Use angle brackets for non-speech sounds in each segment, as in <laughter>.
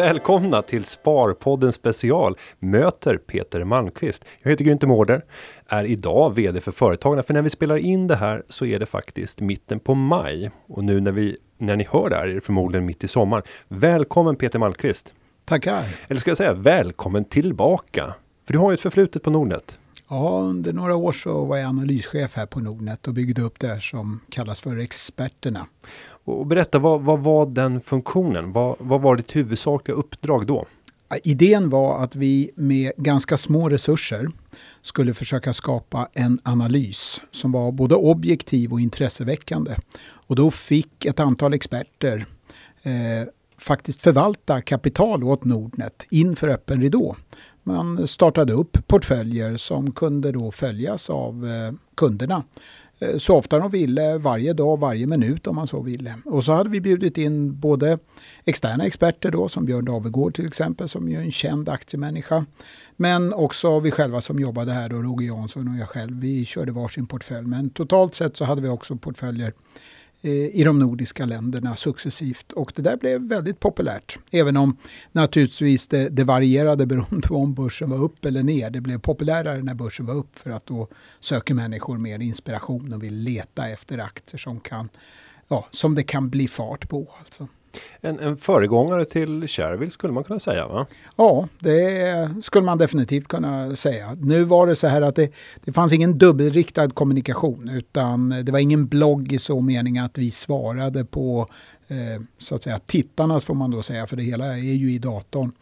Välkomna till Sparpodden special möter Peter Malmqvist. Jag heter Günther Mårder, är idag VD för Företagarna. För när vi spelar in det här så är det faktiskt mitten på maj och nu när vi när ni hör det här är det förmodligen mitt i sommaren. Välkommen Peter Malmqvist. Tackar. Eller ska jag säga välkommen tillbaka? För du har ju ett förflutet på Nordnet. Ja, under några år så var jag analyschef här på Nordnet och byggde upp det här som kallas för Experterna. Och berätta, vad, vad var den funktionen? Vad, vad var ditt huvudsakliga uppdrag då? Idén var att vi med ganska små resurser skulle försöka skapa en analys som var både objektiv och intresseväckande. Och då fick ett antal experter eh, faktiskt förvalta kapital åt Nordnet inför öppen ridå. Man startade upp portföljer som kunde då följas av eh, kunderna eh, så ofta de ville, varje dag, varje minut om man så ville. Och så hade vi bjudit in både externa experter då, som Björn Davegård till exempel, som är en känd aktiemänniska. Men också vi själva som jobbade här, då, Roger Jansson och jag själv. Vi körde varsin portfölj. Men totalt sett så hade vi också portföljer Eh, i de nordiska länderna successivt. Och det där blev väldigt populärt. Även om naturligtvis det, det varierade beroende på om börsen var upp eller ner. Det blev populärare när börsen var upp för att då söker människor mer inspiration och vill leta efter aktier som, kan, ja, som det kan bli fart på. Alltså. En, en föregångare till Shareville skulle man kunna säga va? Ja, det skulle man definitivt kunna säga. Nu var det så här att det, det fanns ingen dubbelriktad kommunikation utan det var ingen blogg i så mening att vi svarade på eh, så att säga tittarnas får man då säga för det hela är ju i datorn.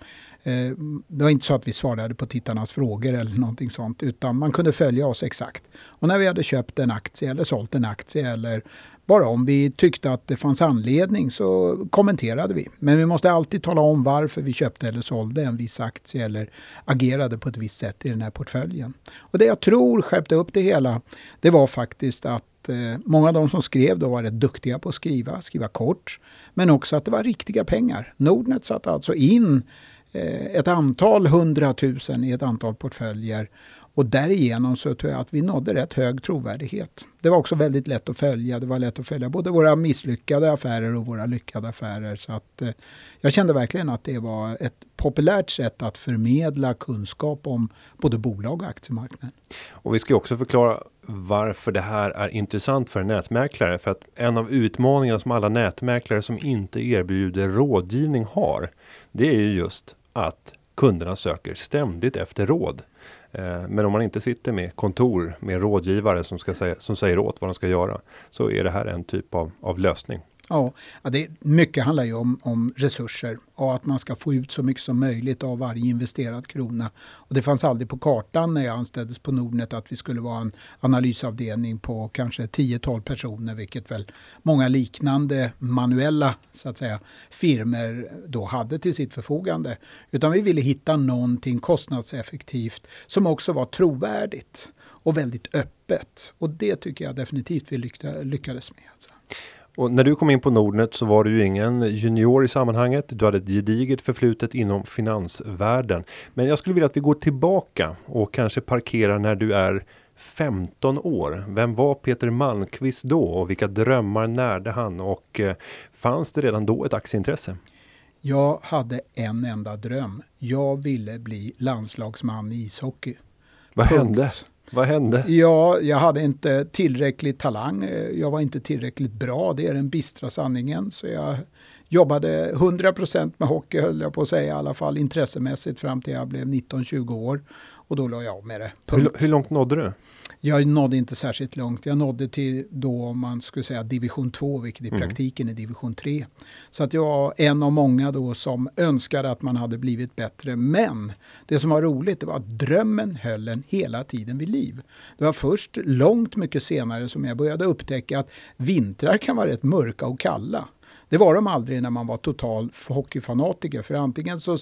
Eh, det var inte så att vi svarade på tittarnas frågor eller någonting sånt utan man kunde följa oss exakt. Och när vi hade köpt en aktie eller sålt en aktie eller bara om vi tyckte att det fanns anledning så kommenterade vi. Men vi måste alltid tala om varför vi köpte eller sålde en viss aktie eller agerade på ett visst sätt i den här portföljen. Och det jag tror skärpte upp det hela, det var faktiskt att eh, många av de som skrev då var rätt duktiga på att skriva, skriva kort. Men också att det var riktiga pengar. Nordnet satte alltså in eh, ett antal hundratusen i ett antal portföljer och därigenom så tror jag att vi nådde rätt hög trovärdighet. Det var också väldigt lätt att följa. Det var lätt att följa både våra misslyckade affärer och våra lyckade affärer. Så att, eh, jag kände verkligen att det var ett populärt sätt att förmedla kunskap om både bolag och aktiemarknaden. Och vi ska också förklara varför det här är intressant för en nätmäklare. För att en av utmaningarna som alla nätmäklare som inte erbjuder rådgivning har. Det är ju just att kunderna söker ständigt efter råd. Eh, men om man inte sitter med kontor med rådgivare som ska säga som säger åt vad de ska göra så är det här en typ av, av lösning. Ja, det, mycket handlar ju om, om resurser och att man ska få ut så mycket som möjligt av varje investerad krona. Och det fanns aldrig på kartan när jag anställdes på Nordnet att vi skulle vara en analysavdelning på kanske 10-12 personer, vilket väl många liknande manuella så att säga, firmer då hade till sitt förfogande. Utan vi ville hitta någonting kostnadseffektivt som också var trovärdigt och väldigt öppet. Och det tycker jag definitivt vi lyckades med. Alltså. Och när du kom in på Nordnet så var du ju ingen junior i sammanhanget. Du hade ett gediget förflutet inom finansvärlden. Men jag skulle vilja att vi går tillbaka och kanske parkerar när du är 15 år. Vem var Peter Malmqvist då och vilka drömmar närde han och eh, fanns det redan då ett aktieintresse? Jag hade en enda dröm. Jag ville bli landslagsman i ishockey. Vad Punkt. hände? Vad hände? Ja, jag hade inte tillräcklig talang. Jag var inte tillräckligt bra. Det är den bistra sanningen. Så jag jobbade 100% med hockey höll jag på att säga i alla fall intressemässigt fram till jag blev 19-20 år. Och då la jag av med det. Hur, hur, långt nådde du? Jag nådde inte särskilt långt. Jag nådde till då om man skulle säga division 2, vilket i mm. praktiken är division 3. Så att jag var en av många då som önskade att man hade blivit bättre. Men det som var roligt det var att drömmen höll en hela tiden vid liv. Det var först långt mycket senare som jag började upptäcka att vintrar kan vara rätt mörka och kalla. Det var de aldrig när man var total hockeyfanatiker. För antingen så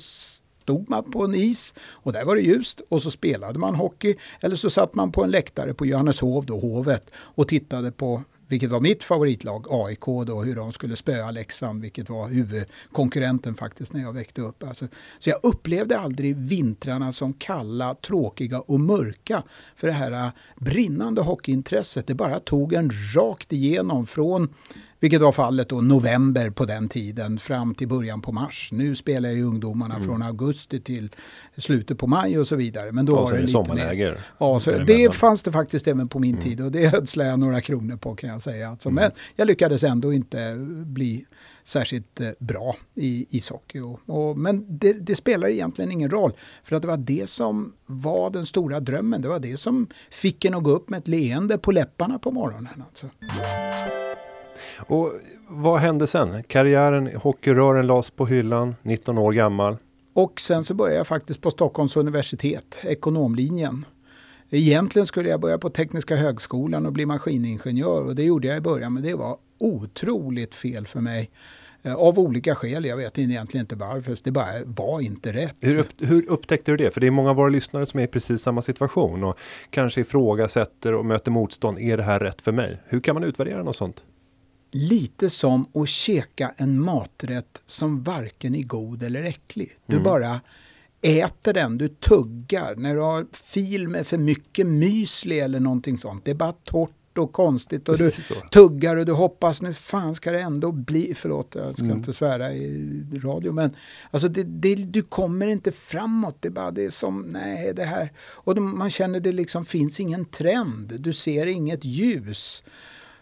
stod man på en is och där var det ljust och så spelade man hockey. Eller så satt man på en läktare på Johanneshov, då hovet, och tittade på vilket var mitt favoritlag, AIK då, hur de skulle spöa Leksand, vilket var huvudkonkurrenten faktiskt när jag väckte upp. Alltså, så jag upplevde aldrig vintrarna som kalla, tråkiga och mörka. För det här äh, brinnande hockeyintresset, det bara tog en rakt igenom från vilket var fallet då november på den tiden fram till början på mars. Nu spelar ju ungdomarna mm. från augusti till slutet på maj och så vidare. Men då och var det lite sommarläger. Mer. Ja, så det fanns det faktiskt även på min mm. tid och det ödslade jag några kronor på kan jag säga. Alltså, mm. Men jag lyckades ändå inte bli särskilt eh, bra i ishockey. Och, och, men det, det, spelar egentligen ingen roll. För att det var det som var den stora drömmen. Det var det som fick en att gå upp med ett leende på läpparna på morgonen. Alltså. Och vad hände sen? Karriären, hockeyrören lades på hyllan, 19 år gammal. Och sen så började jag faktiskt på Stockholms universitet, ekonomlinjen. Egentligen skulle jag börja på Tekniska högskolan och bli maskiningenjör och det gjorde jag i början men det var otroligt fel för mig. Eh, av olika skäl, jag vet egentligen inte varför, det bara var inte rätt. Hur, upp, hur upptäckte du det? För det är många av våra lyssnare som är i precis samma situation och kanske ifrågasätter och möter motstånd. Är det här rätt för mig? Hur kan man utvärdera något sånt? Lite som att käka en maträtt som varken är god eller äcklig. Du mm. bara äter den, du tuggar. När du har fil med för mycket müsli eller någonting sånt, det är bara torrt och konstigt och du tuggar och du hoppas nu fan ska det ändå bli, förlåt jag ska mm. inte svära i radio men alltså det, det, du kommer inte framåt, det är bara det är som nej det här och man känner det liksom finns ingen trend, du ser inget ljus.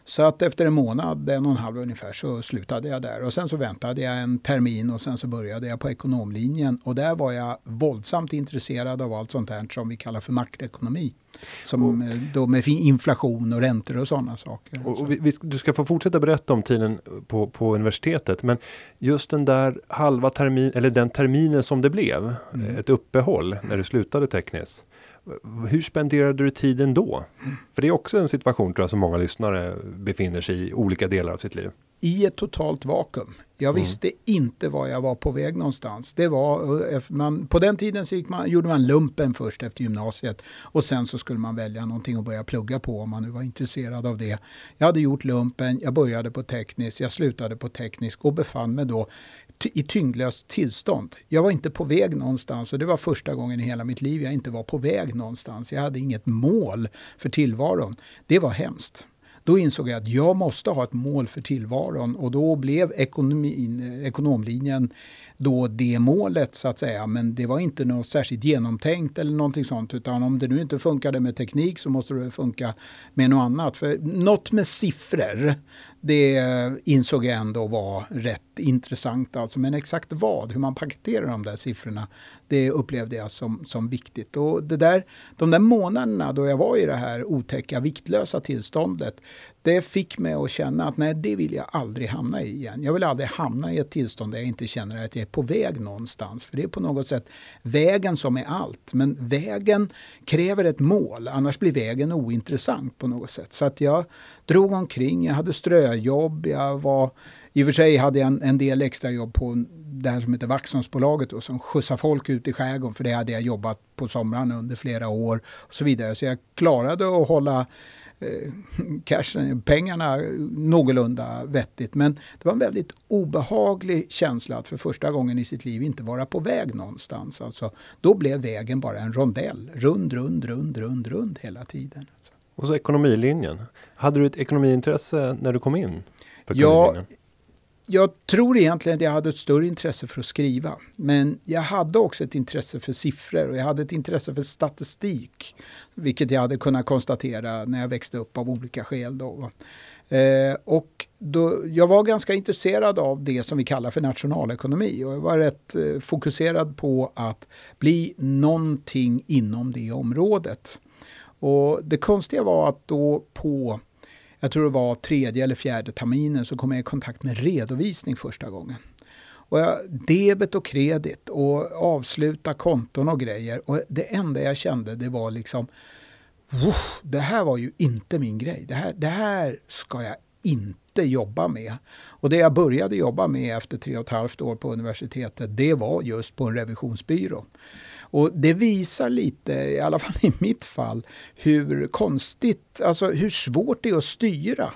Så att efter en månad, en och en halv ungefär, så slutade jag där. Och sen så väntade jag en termin och sen så började jag på ekonomlinjen. Och där var jag våldsamt intresserad av allt sånt här som vi kallar för makroekonomi. Som och, då med inflation och räntor och sådana saker. Och, och vi, du ska få fortsätta berätta om tiden på, på universitetet. Men just den där halva termin, eller den terminen som det blev, mm. ett uppehåll när du slutade tekniskt. Hur spenderade du tiden då? För det är också en situation tror jag som många lyssnare befinner sig i olika delar av sitt liv. I ett totalt vakuum. Jag mm. visste inte var jag var på väg någonstans. Det var, eh, man, på den tiden så man, gjorde man lumpen först efter gymnasiet och sen så skulle man välja någonting att börja plugga på om man nu var intresserad av det. Jag hade gjort lumpen, jag började på teknisk, jag slutade på teknisk och befann mig då i tyngdlöst tillstånd. Jag var inte på väg någonstans och det var första gången i hela mitt liv jag inte var på väg någonstans. Jag hade inget mål för tillvaron. Det var hemskt. Då insåg jag att jag måste ha ett mål för tillvaron och då blev ekonomin, ekonomlinjen då det målet så att säga. Men det var inte något särskilt genomtänkt eller någonting sånt. Utan om det nu inte funkade med teknik så måste det funka med något annat. För något med siffror, det insåg jag ändå var rätt intressant. Alltså. Men exakt vad, hur man paketerar de där siffrorna, det upplevde jag som, som viktigt. Och det där, de där månaderna då jag var i det här otäcka viktlösa tillståndet, det fick mig att känna att nej, det vill jag aldrig hamna i igen. Jag vill aldrig hamna i ett tillstånd där jag inte känner att jag är på väg någonstans. För det är på något sätt vägen som är allt. Men vägen kräver ett mål, annars blir vägen ointressant på något sätt. Så att jag drog omkring, jag hade ströjobb, jag var i och för sig hade jag en, en del extrajobb på det här som heter Vaxholmsbolaget och som skjutsar folk ut i skärgården för det hade jag jobbat på somrarna under flera år och så vidare. Så jag klarade att hålla eh, cashen, pengarna någorlunda vettigt. Men det var en väldigt obehaglig känsla att för första gången i sitt liv inte vara på väg någonstans. Alltså, då blev vägen bara en rondell, rund, rund, rund, rund, rund hela tiden. Alltså. Och så ekonomilinjen. Hade du ett ekonomiintresse när du kom in? ja, jag tror egentligen att jag hade ett större intresse för att skriva. Men jag hade också ett intresse för siffror och jag hade ett intresse för statistik. Vilket jag hade kunnat konstatera när jag växte upp av olika skäl. Då. Eh, och då, jag var ganska intresserad av det som vi kallar för nationalekonomi. Och jag var rätt eh, fokuserad på att bli någonting inom det området. Och det konstiga var att då på jag tror det var tredje eller fjärde terminen, så kom jag i kontakt med redovisning första gången. Och jag, debet och kredit och avsluta konton och grejer. Och det enda jag kände det var liksom, det här var ju inte min grej. Det här, det här ska jag inte jobba med. Och det jag började jobba med efter tre och ett halvt år på universitetet, det var just på en revisionsbyrå. Och det visar lite, i alla fall i mitt fall, hur konstigt, alltså hur svårt det är att styra.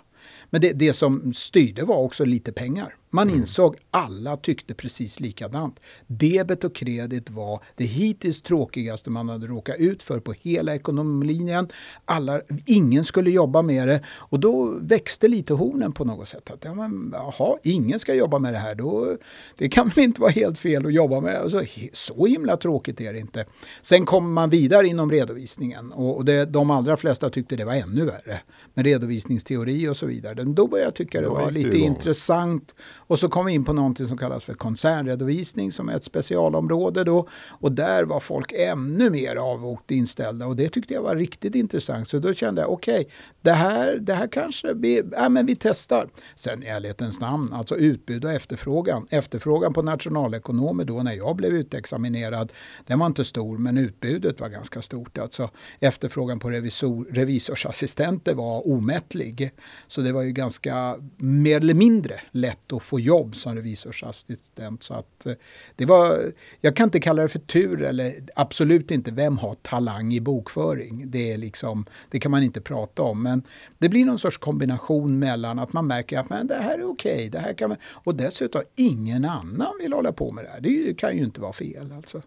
Men det, det som styrde var också lite pengar. Man mm. insåg alla tyckte precis likadant. Debet och kredit var det hittills tråkigaste man hade råkat ut för på hela ekonomlinjen. Alla, ingen skulle jobba med det och då växte lite hornen på något sätt. Att, ja, men, aha, ingen ska jobba med det här. Då, det kan väl inte vara helt fel att jobba med det. Alltså, så himla tråkigt är det inte. Sen kommer man vidare inom redovisningen och, och det, de allra flesta tyckte det var ännu värre med redovisningsteori och så vidare. Då började jag tycka det var lite intressant och så kom vi in på någonting som kallas för koncernredovisning som är ett specialområde då. Och där var folk ännu mer avvokt inställda och det tyckte jag var riktigt intressant. Så då kände jag okej, okay, det, här, det här kanske vi, ja, men vi testar. Sen i ärlighetens namn, alltså utbud och efterfrågan. Efterfrågan på nationalekonomer då när jag blev utexaminerad, den var inte stor men utbudet var ganska stort. Alltså efterfrågan på revisor, revisorsassistenter var omättlig. Så det var ju ganska mer eller mindre lätt att få jobb som revisorsassistent. Så att eh, det var, jag kan inte kalla det för tur eller absolut inte vem har talang i bokföring. Det, är liksom, det kan man inte prata om. Men det blir någon sorts kombination mellan att man märker att men det här är okej. Okay, och dessutom ingen annan vill hålla på med det här. Det kan ju inte vara fel. Alltså.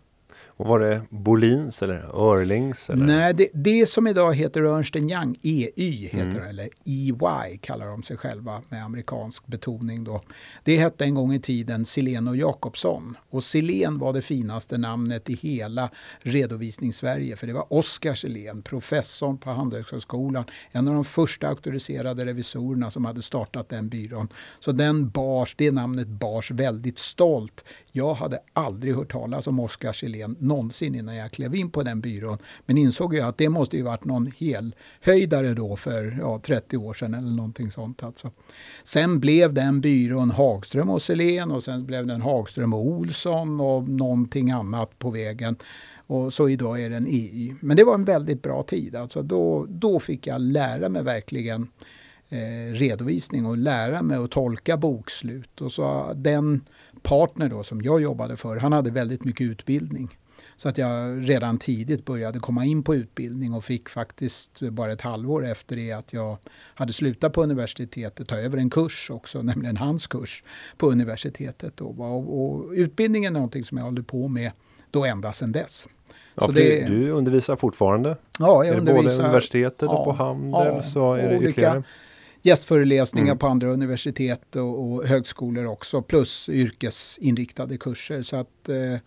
Och var det Bolins eller Örlings? Eller? Nej, det, det som idag heter Ernst Young, EY heter mm. det, eller EY kallar de sig själva med amerikansk betoning då. Det hette en gång i tiden Silén och Jakobsson. Och Silén var det finaste namnet i hela redovisnings-Sverige. För det var Oskar Silén, professorn på Handelshögskolan. En av de första auktoriserade revisorerna som hade startat den byrån. Så den bars, det namnet bars väldigt stolt. Jag hade aldrig hört talas om Oskar Silén någonsin innan jag klev in på den byrån. Men insåg ju att det måste ju varit någon helhöjdare då för ja, 30 år sedan eller någonting sånt. Alltså. Sen blev den byrån Hagström och Selén och sen blev den Hagström och Olsson och någonting annat på vägen. Och så idag är den EY. Men det var en väldigt bra tid. Alltså då, då fick jag lära mig verkligen eh, redovisning och lära mig att tolka bokslut. Och så den partner då som jag jobbade för, han hade väldigt mycket utbildning. Så att jag redan tidigt började komma in på utbildning och fick faktiskt bara ett halvår efter det att jag hade slutat på universitetet ta över en kurs också, <laughs> nämligen hans kurs på universitetet. Och, och utbildningen är någonting som jag håller på med då ända sedan dess. Ja, så det, du undervisar fortfarande? Ja, jag undervisar. Både universitetet ja, och på Handel? Ja, så är det olika ytterligare. gästföreläsningar mm. på andra universitet och, och, högskolor också, plus yrkesinriktade kurser. Så att eh,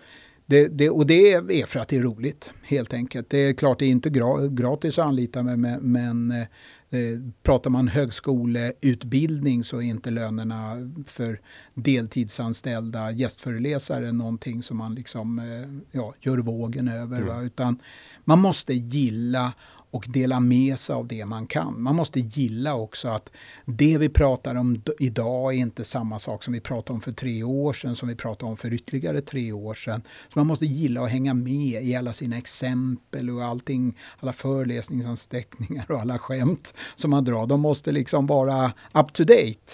det, det, och det är för att det är roligt helt enkelt. Det är klart det är inte gra, gratis att anlita mig men, men eh, pratar man högskoleutbildning så är inte lönerna för deltidsanställda gästföreläsare någonting som man liksom eh, ja, gör vågen över. Mm. Utan man måste gilla och dela med sig av det man kan. Man måste gilla också att det vi pratar om idag är inte samma sak som vi pratade om för tre år sedan, som vi pratade om för ytterligare tre år sedan. Så man måste gilla att hänga med i alla sina exempel och allting, alla föreläsningsanteckningar och alla skämt som man drar. De måste liksom vara up to date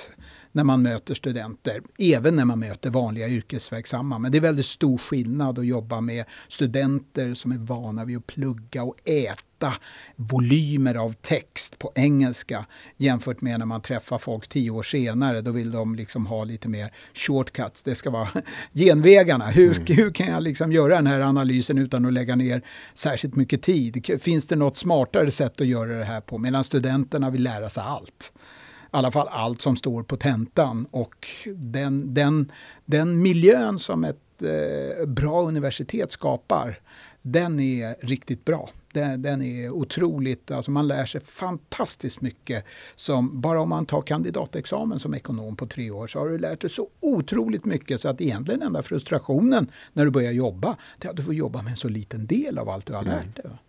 när man möter studenter, även när man möter vanliga yrkesverksamma. Men det är väldigt stor skillnad att jobba med studenter som är vana vid att plugga och äta volymer av text på engelska jämfört med när man träffar folk tio år senare. Då vill de liksom ha lite mer shortcuts. Det ska vara <laughs> genvägarna. Hur, mm. hur kan jag liksom göra den här analysen utan att lägga ner särskilt mycket tid? Finns det något smartare sätt att göra det här på? Medan studenterna vill lära sig allt i alla fall allt som står på tentan. Och den, den, den miljön som ett eh, bra universitet skapar, den är riktigt bra. Den, den, är otroligt, alltså man lär sig fantastiskt mycket. Som, bara om man tar kandidatexamen som ekonom på tre år så har du lärt dig så otroligt mycket så att egentligen enda frustrationen när du börjar jobba, det är att du får jobba med en så liten del av allt du har lärt dig. Mm.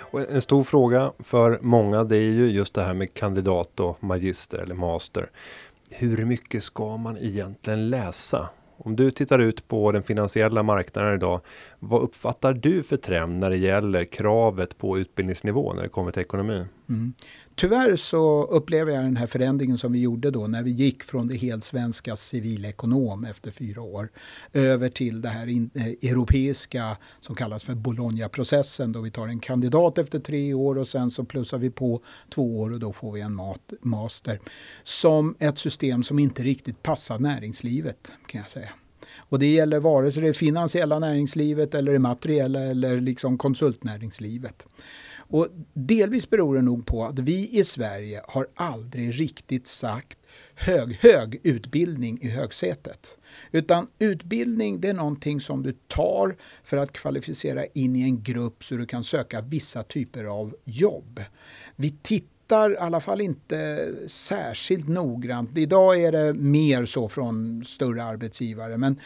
Och en stor fråga för många det är ju just det här med kandidat och magister eller master. Hur mycket ska man egentligen läsa? Om du tittar ut på den finansiella marknaden idag, vad uppfattar du för trend när det gäller kravet på utbildningsnivå när det kommer till ekonomi? Mm. Tyvärr så upplever jag den här förändringen som vi gjorde då när vi gick från det helsvenska civilekonom efter fyra år över till det här in, eh, europeiska som kallas för Bologna-processen då vi tar en kandidat efter tre år och sen så plussar vi på två år och då får vi en mat, master. Som ett system som inte riktigt passar näringslivet kan jag säga. Och det gäller vare sig det finansiella näringslivet eller det materiella eller liksom konsultnäringslivet. Och delvis beror det nog på att vi i Sverige har aldrig riktigt sagt hög, hög utbildning i högsätet. Utan utbildning det är någonting som du tar för att kvalificera in i en grupp så du kan söka vissa typer av jobb. Vi tittar tittar i alla fall inte särskilt noggrant. Idag är det mer så från större arbetsgivare. Men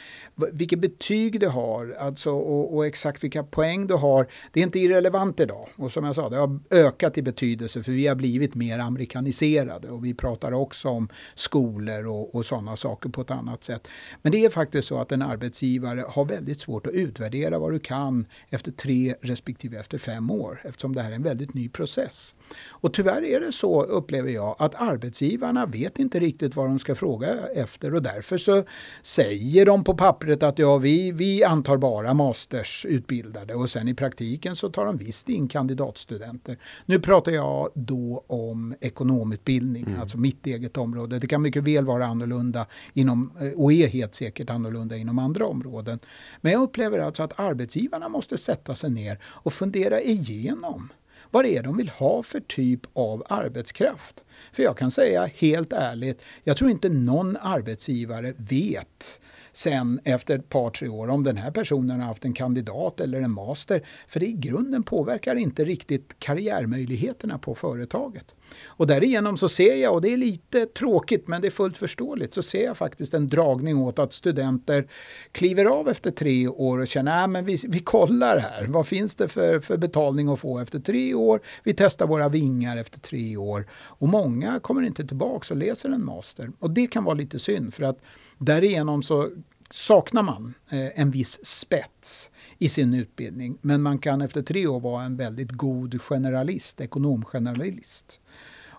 vilket betyg du har alltså, och, och, exakt vilka poäng du har, det är inte irrelevant idag. Och som jag sa, det har ökat i betydelse för vi har blivit mer amerikaniserade och vi pratar också om skolor och, och sådana saker på ett annat sätt. Men det är faktiskt så att en arbetsgivare har väldigt svårt att utvärdera vad du kan efter tre respektive efter fem år eftersom det här är en väldigt ny process. Och tyvärr är det så, upplever jag, att arbetsgivarna vet inte riktigt vad de ska fråga efter och därför så säger de på pappret att ja, vi, vi antar bara mastersutbildade och sen i praktiken så tar de visst in kandidatstudenter. Nu pratar jag då om ekonomutbildning, mm. alltså mitt eget område. Det kan mycket väl vara annorlunda inom, eh, och är helt säkert annorlunda inom andra områden. Men jag upplever alltså att arbetsgivarna måste sätta sig ner och fundera igenom vad det är de vill ha för typ av arbetskraft. För jag kan säga helt ärligt, jag tror inte någon arbetsgivare vet sen efter ett par, tre år om den här personen har haft en kandidat eller en master. För det i grunden påverkar inte riktigt karriärmöjligheterna på företaget. Och därigenom så ser jag, och det är lite tråkigt men det är fullt förståeligt, så ser jag faktiskt en dragning åt att studenter kliver av efter tre år och känner äh, att vi, vi kollar här, vad finns det för, för betalning att få efter tre år? Vi testar våra vingar efter tre år. Och många kommer inte tillbaka och läser en master. Och det kan vara lite synd för att därigenom så saknar man eh, en viss spets i sin utbildning. Men man kan efter tre år vara en väldigt god generalist, ekonomgeneralist.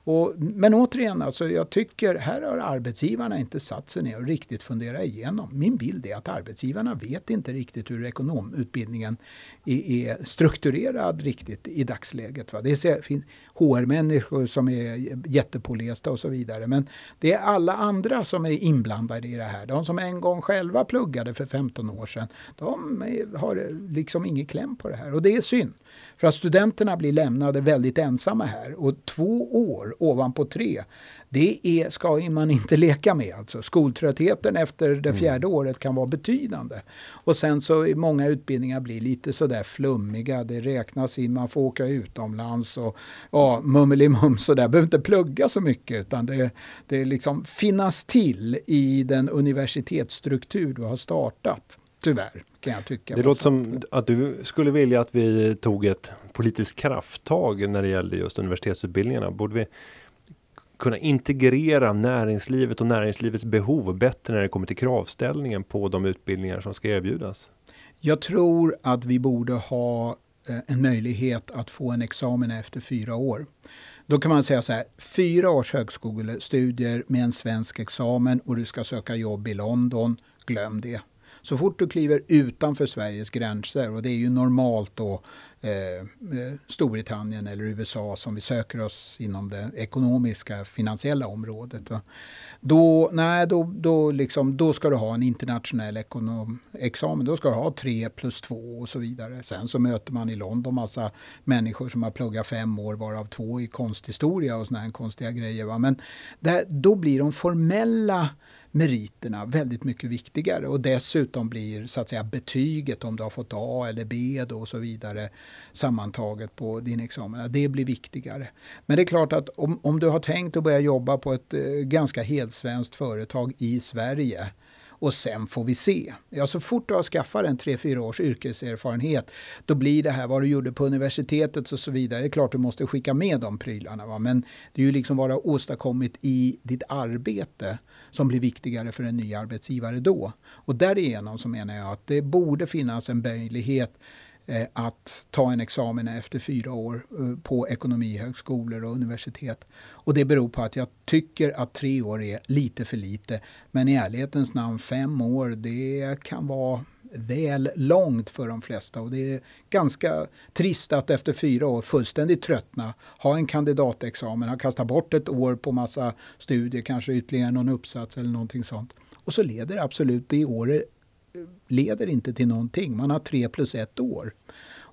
Och, men återigen, alltså, jag tycker här har arbetsgivarna inte satt sig ner och riktigt funderat igenom. Min bild är att arbetsgivarna vet inte riktigt hur ekonomutbildningen är, är strukturerad riktigt i dagsläget. Va? Det finns HR-människor som är jättepålästa och så vidare. Men det är alla andra som är inblandade i det här. De som en gång själva pluggade för 15 år sedan, de har liksom ingen kläm på det här. Och det är synd. För att studenterna blir lämnade väldigt ensamma här. Och två år ovanpå tre, det är, ska man inte <laughs> leka med. Alltså. Skoltröttheten efter det mm. fjärde året kan vara betydande. Och sen så många utbildningar blir lite sådär flummiga. Det räknas in, man får åka utomlands och ja, mummelimum sådär. Behöver inte plugga så mycket utan det, det liksom finnas till i den universitetsstruktur du har startat. Tyvärr, kan jag tycka. Det låter som att du skulle vilja att vi tog ett politiskt krafttag när det gäller just universitetsutbildningarna. Borde vi kunna integrera näringslivet och näringslivets behov bättre när det kommer till kravställningen på de utbildningar som ska erbjudas? Jag tror att vi borde ha eh, en möjlighet att få en examen efter fyra år. Då kan man säga så här, fyra års högskolestudier med en svensk examen och du ska söka jobb i London, glöm det. Så fort du kliver utanför Sveriges gränser och det är ju normalt då eh, eh, Storbritannien eller USA som vi söker oss inom det ekonomiska finansiella området. Va? Då, nej, då, då, liksom, då ska du ha en internationell ekonomexamen. Då ska du ha tre plus två och så vidare. Sen så möter man i London massa människor som har pluggat fem år varav två i konsthistoria och såna här konstiga grejer. Va? Men där, då blir de formella meriterna väldigt mycket viktigare och dessutom blir så att säga betyget om du har fått A eller B då och så vidare sammantaget på din examen. Det blir viktigare. Men det är klart att om, om du har tänkt att börja jobba på ett eh, ganska helsvenskt företag i Sverige och sen får vi se. Ja, så fort du har skaffat en 3-4 års yrkeserfarenhet då blir det här vad du gjorde på universitetet och så vidare. Det är klart du måste skicka med de prylarna. Va? Men det är ju liksom vad du har åstadkommit i ditt arbete som blir viktigare för en ny arbetsgivare då. Och därigenom så menar jag att det borde finnas en möjlighet Eh, att ta en examen efter fyra år eh, på ekonomihögskolor och universitet. Och det beror på att jag tycker att tre år är lite för lite. Men i ärlighetens namn, fem år, det kan vara väl långt för de flesta och det är ganska trist att efter fyra år fullständigt tröttna, ha en kandidatexamen, ha kastat bort ett år på massa studier, kanske ytterligare någon uppsats eller någonting sånt. Och så leder absolut det året leder inte till någonting. Man har tre plus ett år.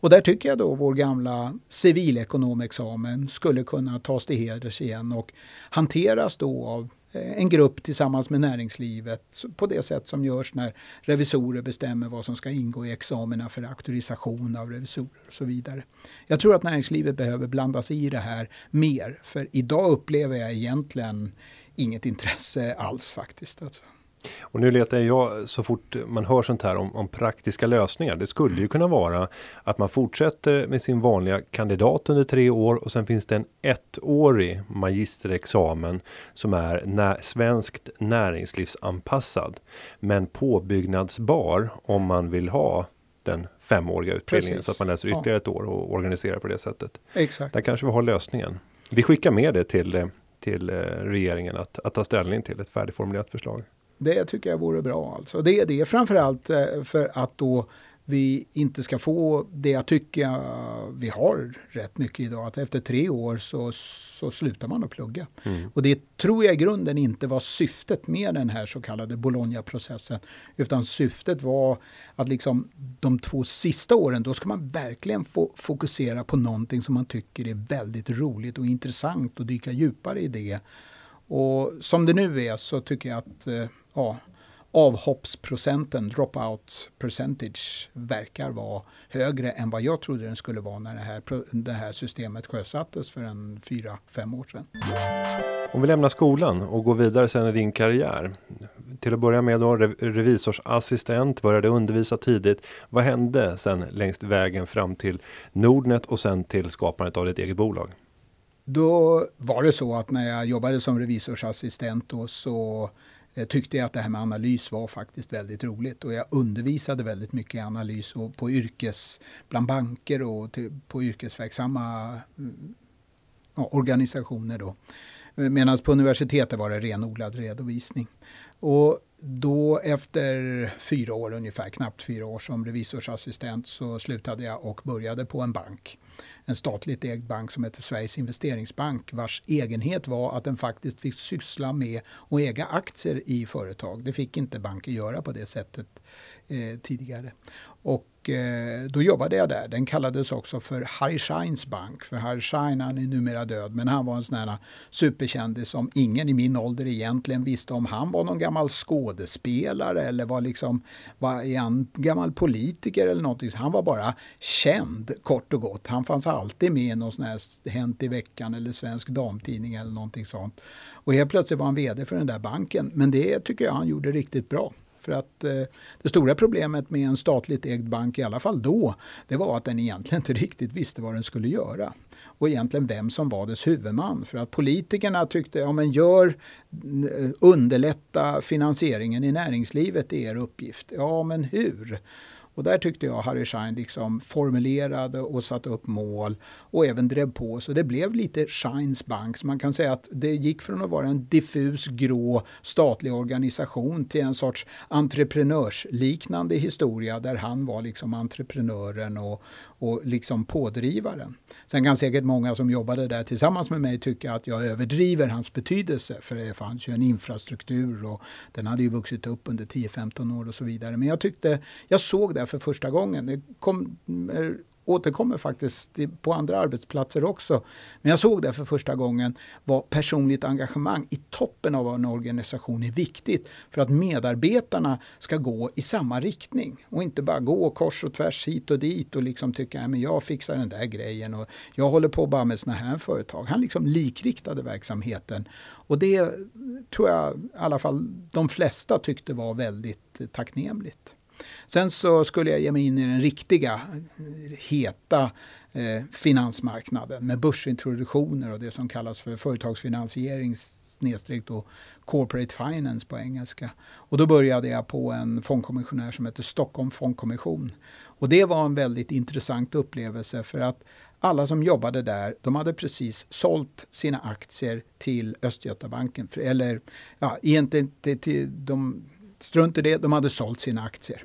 Och där tycker jag då vår gamla civilekonomexamen skulle kunna tas till heders igen och hanteras då av eh, en grupp tillsammans med näringslivet på det sätt som görs när revisorer bestämmer vad som ska ingå i examina för auktorisation av revisorer och så vidare. Jag tror att näringslivet behöver blanda sig i det här mer för idag upplever jag egentligen inget intresse alls faktiskt. Alltså. Och nu letar jag så fort man hör sånt här om, om, praktiska lösningar. Det skulle ju kunna vara att man fortsätter med sin vanliga kandidat under tre år och sen finns det en ettårig magisterexamen som är när, svenskt näringslivsanpassad. Men påbyggnadsbar om man vill ha den femåriga utbildningen Precis. så att man läser ytterligare ja. ett år och organiserar på det sättet. Exakt. Där kanske vi har lösningen. Vi skickar med det till till eh, regeringen att, att ta ställning till ett färdigformulerat förslag. Det tycker jag vore bra. Alltså. Det, det är framförallt eh, för att då vi inte ska få det jag tycker vi har rätt mycket idag. Att efter tre år så, så slutar man att plugga. Mm. Och det tror jag i grunden inte var syftet med den här så kallade Bologna-processen. Utan syftet var att liksom de två sista åren, då ska man verkligen få fokusera på någonting som man tycker är väldigt roligt och intressant och dyka djupare i det. Och som det nu är så tycker jag att eh, ja, avhoppsprocenten, dropout percentage, verkar vara högre än vad jag trodde den skulle vara när det här, det här systemet sjösattes för en fyra, fem år sedan. Om vi lämnar skolan och går vidare sen i din karriär. Till att börja med då revisorsassistent, började undervisa tidigt. Vad hände sen längs vägen fram till Nordnet och sen till skapandet av ditt eget bolag? Då var det så att när jag jobbade som revisorsassistent då så tyckte jag att det här med analys var faktiskt väldigt roligt och jag undervisade väldigt mycket i analys och på yrkes, bland banker och till, på yrkesverksamma mm, ja, organisationer. Då. Medan på universitetet var det renodlad redovisning. Och då efter fyra år ungefär, knappt fyra år som revisorsassistent så slutade jag och började på en bank en statligt ägd bank som heter Sveriges investeringsbank vars egenhet var att den faktiskt fick syssla med att äga aktier i företag. Det fick inte banker göra på det sättet eh, tidigare. Och eh, då jobbade jag där. Den kallades också för Harry Scheins bank. För Harry Schein han är numera död men han var en sån här superkändis som ingen i min ålder egentligen visste om han var någon gammal skådespelare eller var liksom var en gammal politiker eller någonting. Han var bara känd kort och gott. Han fanns alltid med i någon sån här Hänt i veckan eller Svensk Damtidning eller någonting sånt. Och helt plötsligt var han VD för den där banken. Men det tycker jag han gjorde riktigt bra. För att eh, det stora problemet med en statligt ägd bank, i alla fall då, det var att den egentligen inte riktigt visste vad den skulle göra. Och egentligen vem som var dess huvudman. För att politikerna tyckte, ja men gör, eh, underlätta finansieringen i näringslivet, det är er uppgift. Ja men hur? Och där tyckte jag Harry Schein liksom formulerade och satte upp mål och även drev på. Så det blev lite Scheins bank. Så man kan säga att det gick från att vara en diffus grå statlig organisation till en sorts entreprenörsliknande historia där han var liksom entreprenören och, och liksom pådrivaren. Sen kan säkert många som jobbade där tillsammans med mig tycka att jag överdriver hans betydelse för det fanns ju en infrastruktur och den hade ju vuxit upp under 10-15 år och så vidare. Men jag tyckte, jag såg det för första gången. Det kom eh, återkommer faktiskt på andra arbetsplatser också. Men jag såg det för första gången vad personligt engagemang i toppen av en organisation är viktigt för att medarbetarna ska gå i samma riktning och inte bara gå kors och tvärs hit och dit och liksom tycka att jag fixar den där grejen och jag håller på bara med såna här företag. Han liksom likriktade verksamheten och det tror jag i alla fall de flesta tyckte var väldigt tacknämligt. Sen så skulle jag ge mig in i den riktiga heta eh, finansmarknaden med börsintroduktioner och det som kallas för företagsfinansiering snedstreck då corporate finance på engelska. Och då började jag på en fondkommissionär som heter Stockholm fondkommission. Och det var en väldigt intressant upplevelse för att alla som jobbade där, de hade precis sålt sina aktier till Östgötabanken. Eller ja, egentligen till, till, de strunt i det, de hade sålt sina aktier.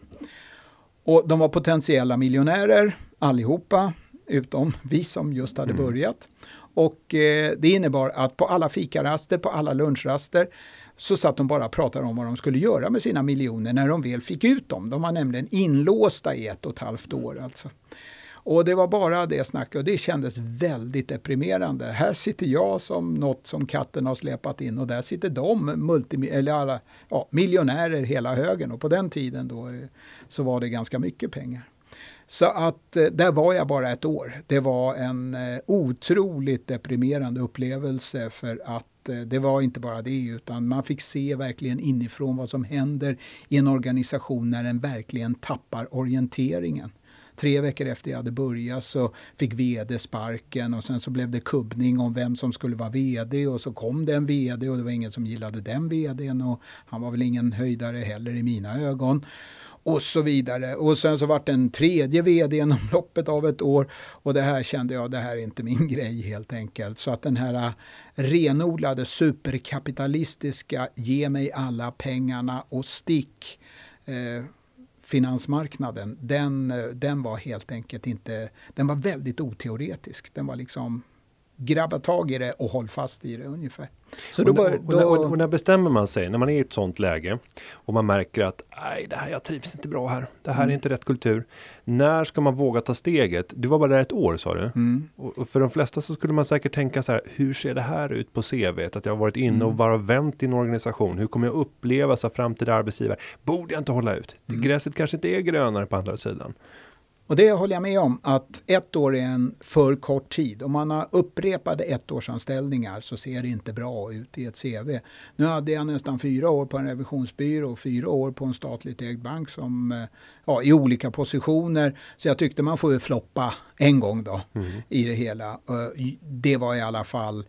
Och de var potentiella miljonärer allihopa, utom vi som just hade mm. börjat. Och eh, det innebar att på alla fikaraster, på alla lunchraster så satt de bara och pratade om vad de skulle göra med sina miljoner när de väl fick ut dem. De var nämligen inlåsta i ett och ett halvt år. Alltså. Och det var bara det snacket och det kändes väldigt deprimerande. Här sitter jag som något som katten har släpat in och där sitter de, multi, eller alla, ja, miljonärer hela högen. Och på den tiden då eh, så var det ganska mycket pengar. Så att eh, där var jag bara ett år. Det var en eh, otroligt deprimerande upplevelse för att det var inte bara det utan man fick se verkligen inifrån vad som händer i en organisation när den verkligen tappar orienteringen. Tre veckor efter jag hade börjat så fick VD sparken och sen så blev det kubbning om vem som skulle vara VD och så kom det en VD och det var ingen som gillade den VDn och han var väl ingen höjdare heller i mina ögon och så vidare. Och sen så vart det en tredje VD inom <laughs> loppet av ett år och det här kände jag, det här är inte min <laughs> grej helt enkelt. Så att den här äh, renodlade superkapitalistiska, ge mig alla pengarna och stick eh, finansmarknaden, den, eh, den var helt enkelt inte, den var väldigt oteoretisk. Den var liksom grabba tag i det och håll fast i det ungefär. Så då, och, då, och, och, och, när bestämmer man sig, när man är i ett sånt läge och man märker att nej, det här, jag trivs inte bra här. Det här mm. är inte rätt kultur. När ska man våga ta steget? Du var bara där ett år sa du. Mm. Och, för de flesta så skulle man säkert tänka så här, hur ser det här ut på CV? Att jag har varit inne och mm. bara vänt i en organisation. Hur kommer jag uppleva som framtida arbetsgivare? Borde jag inte hålla ut? Mm. Gräset kanske inte är grönare på andra sidan. Och det håller jag med om att ett år är en för kort tid. Om man har upprepade ettårsanställningar så ser det inte bra ut i ett CV. Nu hade jag nästan fyra år på en revisionsbyrå och fyra år på en statligt ägd bank som, eh, ja, i olika positioner. Så jag tyckte man får floppa en gång då mm. i det hela. Det var i alla fall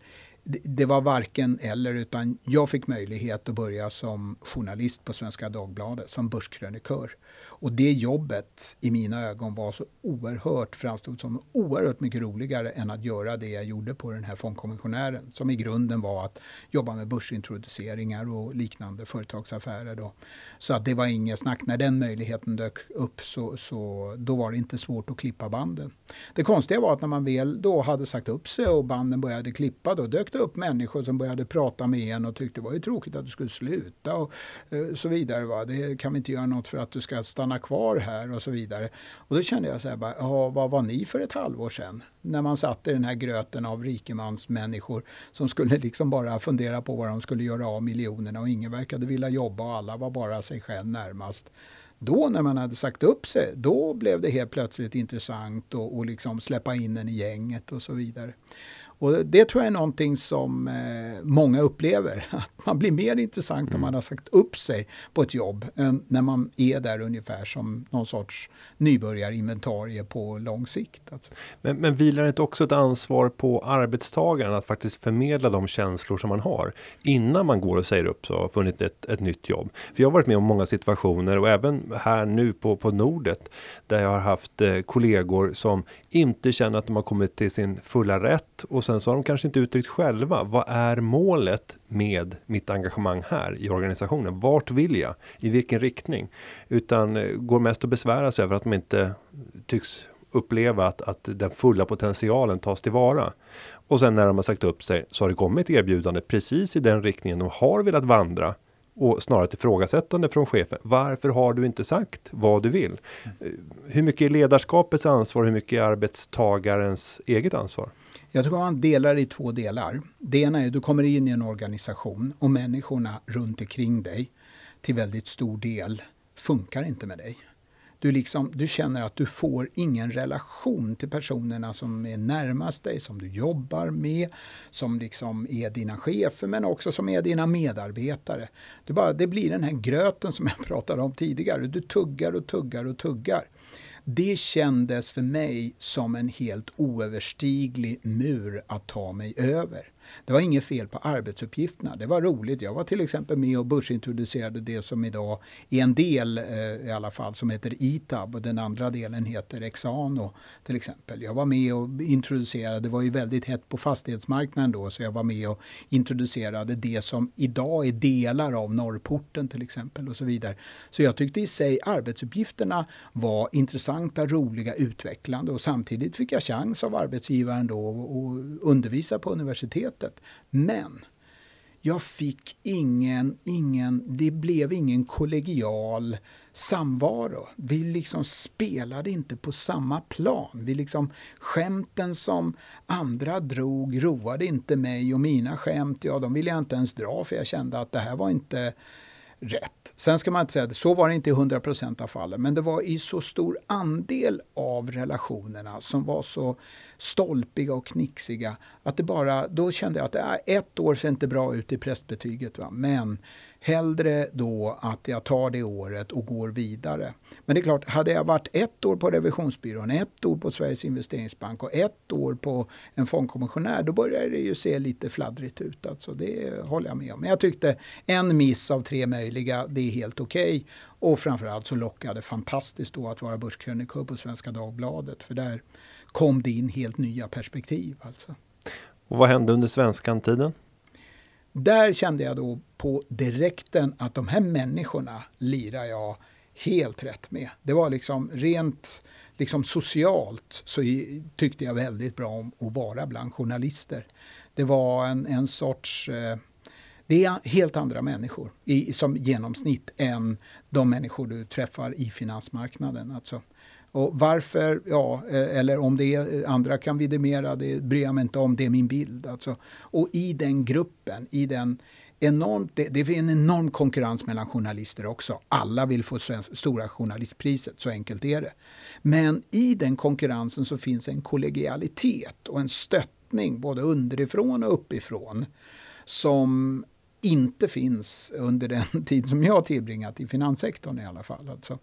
det var varken eller utan jag fick möjlighet att börja som journalist på Svenska Dagbladet, som börskrönikör. Och det jobbet i mina ögon var så oerhört, framstod som oerhört mycket roligare än att göra det jag gjorde på den här fondkommissionären. Som i grunden var att jobba med börsintroduceringar och liknande företagsaffärer. Då. Så att det var inget snack. När den möjligheten dök upp så, så då var det inte svårt att klippa banden. Det konstiga var att när man väl då hade sagt upp sig och banden började klippa då dök det upp människor som började prata med en och tyckte det var ju tråkigt att du skulle sluta och eh, så vidare. Va? Det kan vi inte göra något för att du ska stanna stanna kvar här och så vidare. Och då kände jag så här, bara, vad var ni för ett halvår sedan? När man satt i den här gröten av rikemansmänniskor som skulle liksom bara fundera på vad de skulle göra av miljonerna och ingen verkade vilja jobba och alla var bara sig själv närmast. Då när man hade sagt upp sig, då blev det helt plötsligt intressant att liksom släppa in en i gänget och så vidare. Och det tror jag är någonting som eh, många upplever. <laughs> Att man blir mer intressant mm. om man har sagt upp sig på ett jobb än när man är där ungefär som någon sorts nybörjarinventarie på lång sikt. Alltså. Men, men vilar det också ett ansvar på arbetstagaren att faktiskt förmedla de känslor som man har innan man går och säger upp sig och funnit ett, ett nytt jobb? För jag har varit med om många situationer och även här nu på, på Nordet där jag har haft eh, kollegor som inte känner att de har kommit till sin fulla rätt och sen så har de kanske inte uttryckt själva. Vad är målet med mitt engagemang här i organisationen? Vart vill jag? I vilken riktning? Utan eh, går mest att besvära sig över att de inte tycks uppleva att, att den fulla potentialen tas tillvara. Och sen när de har sagt upp sig så har det kommit erbjudande precis i den riktningen de har velat vandra och snarare ett ifrågasättande från chefen. Varför har du inte sagt vad du vill? Mm. Hur mycket är ledarskapets ansvar? Hur mycket är arbetstagarens eget ansvar? Jag tror man delar i två delar. Det ena är att du kommer in i en organisation och människorna runt omkring dig till väldigt stor del funkar inte med dig. Du, liksom, du känner att du får ingen relation till personerna som är närmast dig, som du jobbar med, som liksom är dina chefer men också som är dina medarbetare. Du bara, det blir den här gröten som jag <laughs> pratade om tidigare. Du tuggar och tuggar och tuggar. Det kändes för mig som en helt oöverstiglig mur att ta mig över. Det var inget fel på arbetsuppgifterna. Det var roligt. Jag var till exempel med och börsintroducerade det som idag är en del eh, i alla fall som heter ITAB och den andra delen heter Exano till exempel. Jag var med och introducerade, det var ju väldigt hett på fastighetsmarknaden då, så jag var med och introducerade det som idag är delar av Norrporten till exempel och så vidare. Så jag tyckte i sig arbetsuppgifterna var intressanta, roliga, utvecklande och samtidigt fick jag chans av arbetsgivaren då att undervisa på universitet sättet. Men jag fick ingen, ingen, det blev ingen kollegial samvaro. Vi liksom spelade inte på samma plan. Vi liksom, skämten som andra drog roade inte mig och mina skämt, ja de ville jag inte ens dra för jag kände att det här var inte rätt. Sen ska man inte säga att så var det inte i 100% av fallen, men det var i så stor andel av relationerna som var så stolpiga och knixiga att det bara, då kände jag att äh, ett år ser inte bra ut i prästbetyget. Va? Men hellre då att jag tar det året och går vidare. Men det är klart, hade jag varit ett år på revisionsbyrån, ett år på Sveriges investeringsbank och ett år på en fondkommissionär, då börjar det ju se lite fladdrigt ut. Alltså, det håller jag med om. Men jag tyckte en miss av tre möjliga, det är helt okej. Okay. Och framförallt så lockade fantastiskt då att vara börskrönikör på Svenska Dagbladet. För där kom det in helt nya perspektiv. Alltså. Och vad hände under svenskan-tiden? Där kände jag då på direkten att de här människorna lirar jag helt rätt med. Det var liksom rent liksom socialt så tyckte jag väldigt bra om att vara bland journalister. Det var en, en sorts eh, det är helt andra människor i, som genomsnitt än de människor du träffar i finansmarknaden. Alltså, och varför, ja, eh, eller om det är eh, andra kan vidimera, det bryr jag mig inte om, det är min bild. Alltså. Och i den gruppen, i den enormt, det, det är en enorm konkurrens mellan journalister också. Alla vill få svensk, stora journalistpriset, så enkelt är det. Men i den konkurrensen så finns en kollegialitet och en stöttning både underifrån och uppifrån som inte finns under den <laughs> tid som jag tillbringat i finanssektorn i alla fall. Alltså.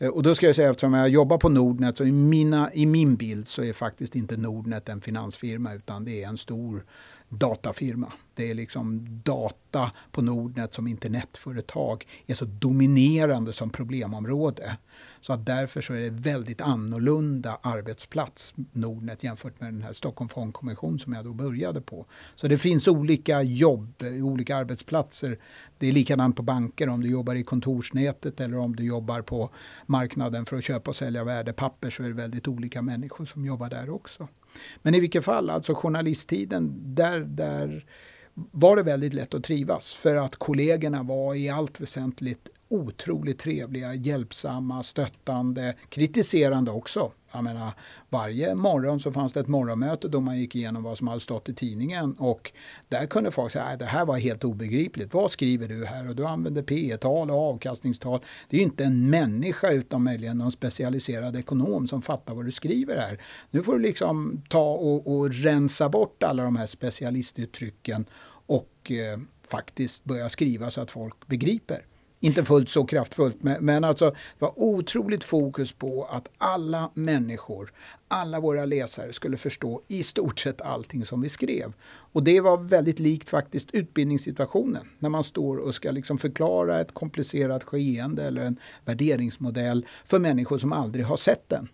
Eh, och då ska jag säga, eftersom jag jobbar på Nordnet, så i, mina, i min bild så är faktiskt inte Nordnet en finansfirma utan det är en stor datafirma. Det är liksom data på Nordnet som internetföretag är så dominerande som problemområde. Så att därför så är det väldigt annorlunda arbetsplats Nordnet jämfört med den här Stockholm Fondkommission som jag då började på. Så det finns olika jobb, olika arbetsplatser. Det är likadant på banker om du jobbar i kontorsnätet eller om du jobbar på marknaden för att köpa och sälja värdepapper så är det väldigt olika människor som jobbar där också. Men i vilket fall, alltså journalisttiden, där, där var det väldigt lätt att trivas för att kollegorna var i allt väsentligt otroligt trevliga, hjälpsamma, stöttande, kritiserande också. Jag menar, varje morgon så fanns det ett morgonmöte då man gick igenom vad som hade stått i tidningen och där kunde folk säga att det här var helt obegripligt. Vad skriver du här? Och du använder P tal och avkastningstal. Det är ju inte en människa utan möjligen någon specialiserad ekonom som fattar vad du skriver här. Nu får du liksom ta och, och rensa bort alla de här specialistuttrycken och eh, faktiskt börja skriva så att folk begriper. Inte fullt så kraftfullt, men, men alltså det var otroligt fokus på att alla människor, alla våra läsare skulle förstå i stort sett allting som vi skrev. Och det var väldigt likt faktiskt utbildningssituationen. När man står och ska liksom förklara ett komplicerat skeende eller en värderingsmodell för människor som aldrig har sett den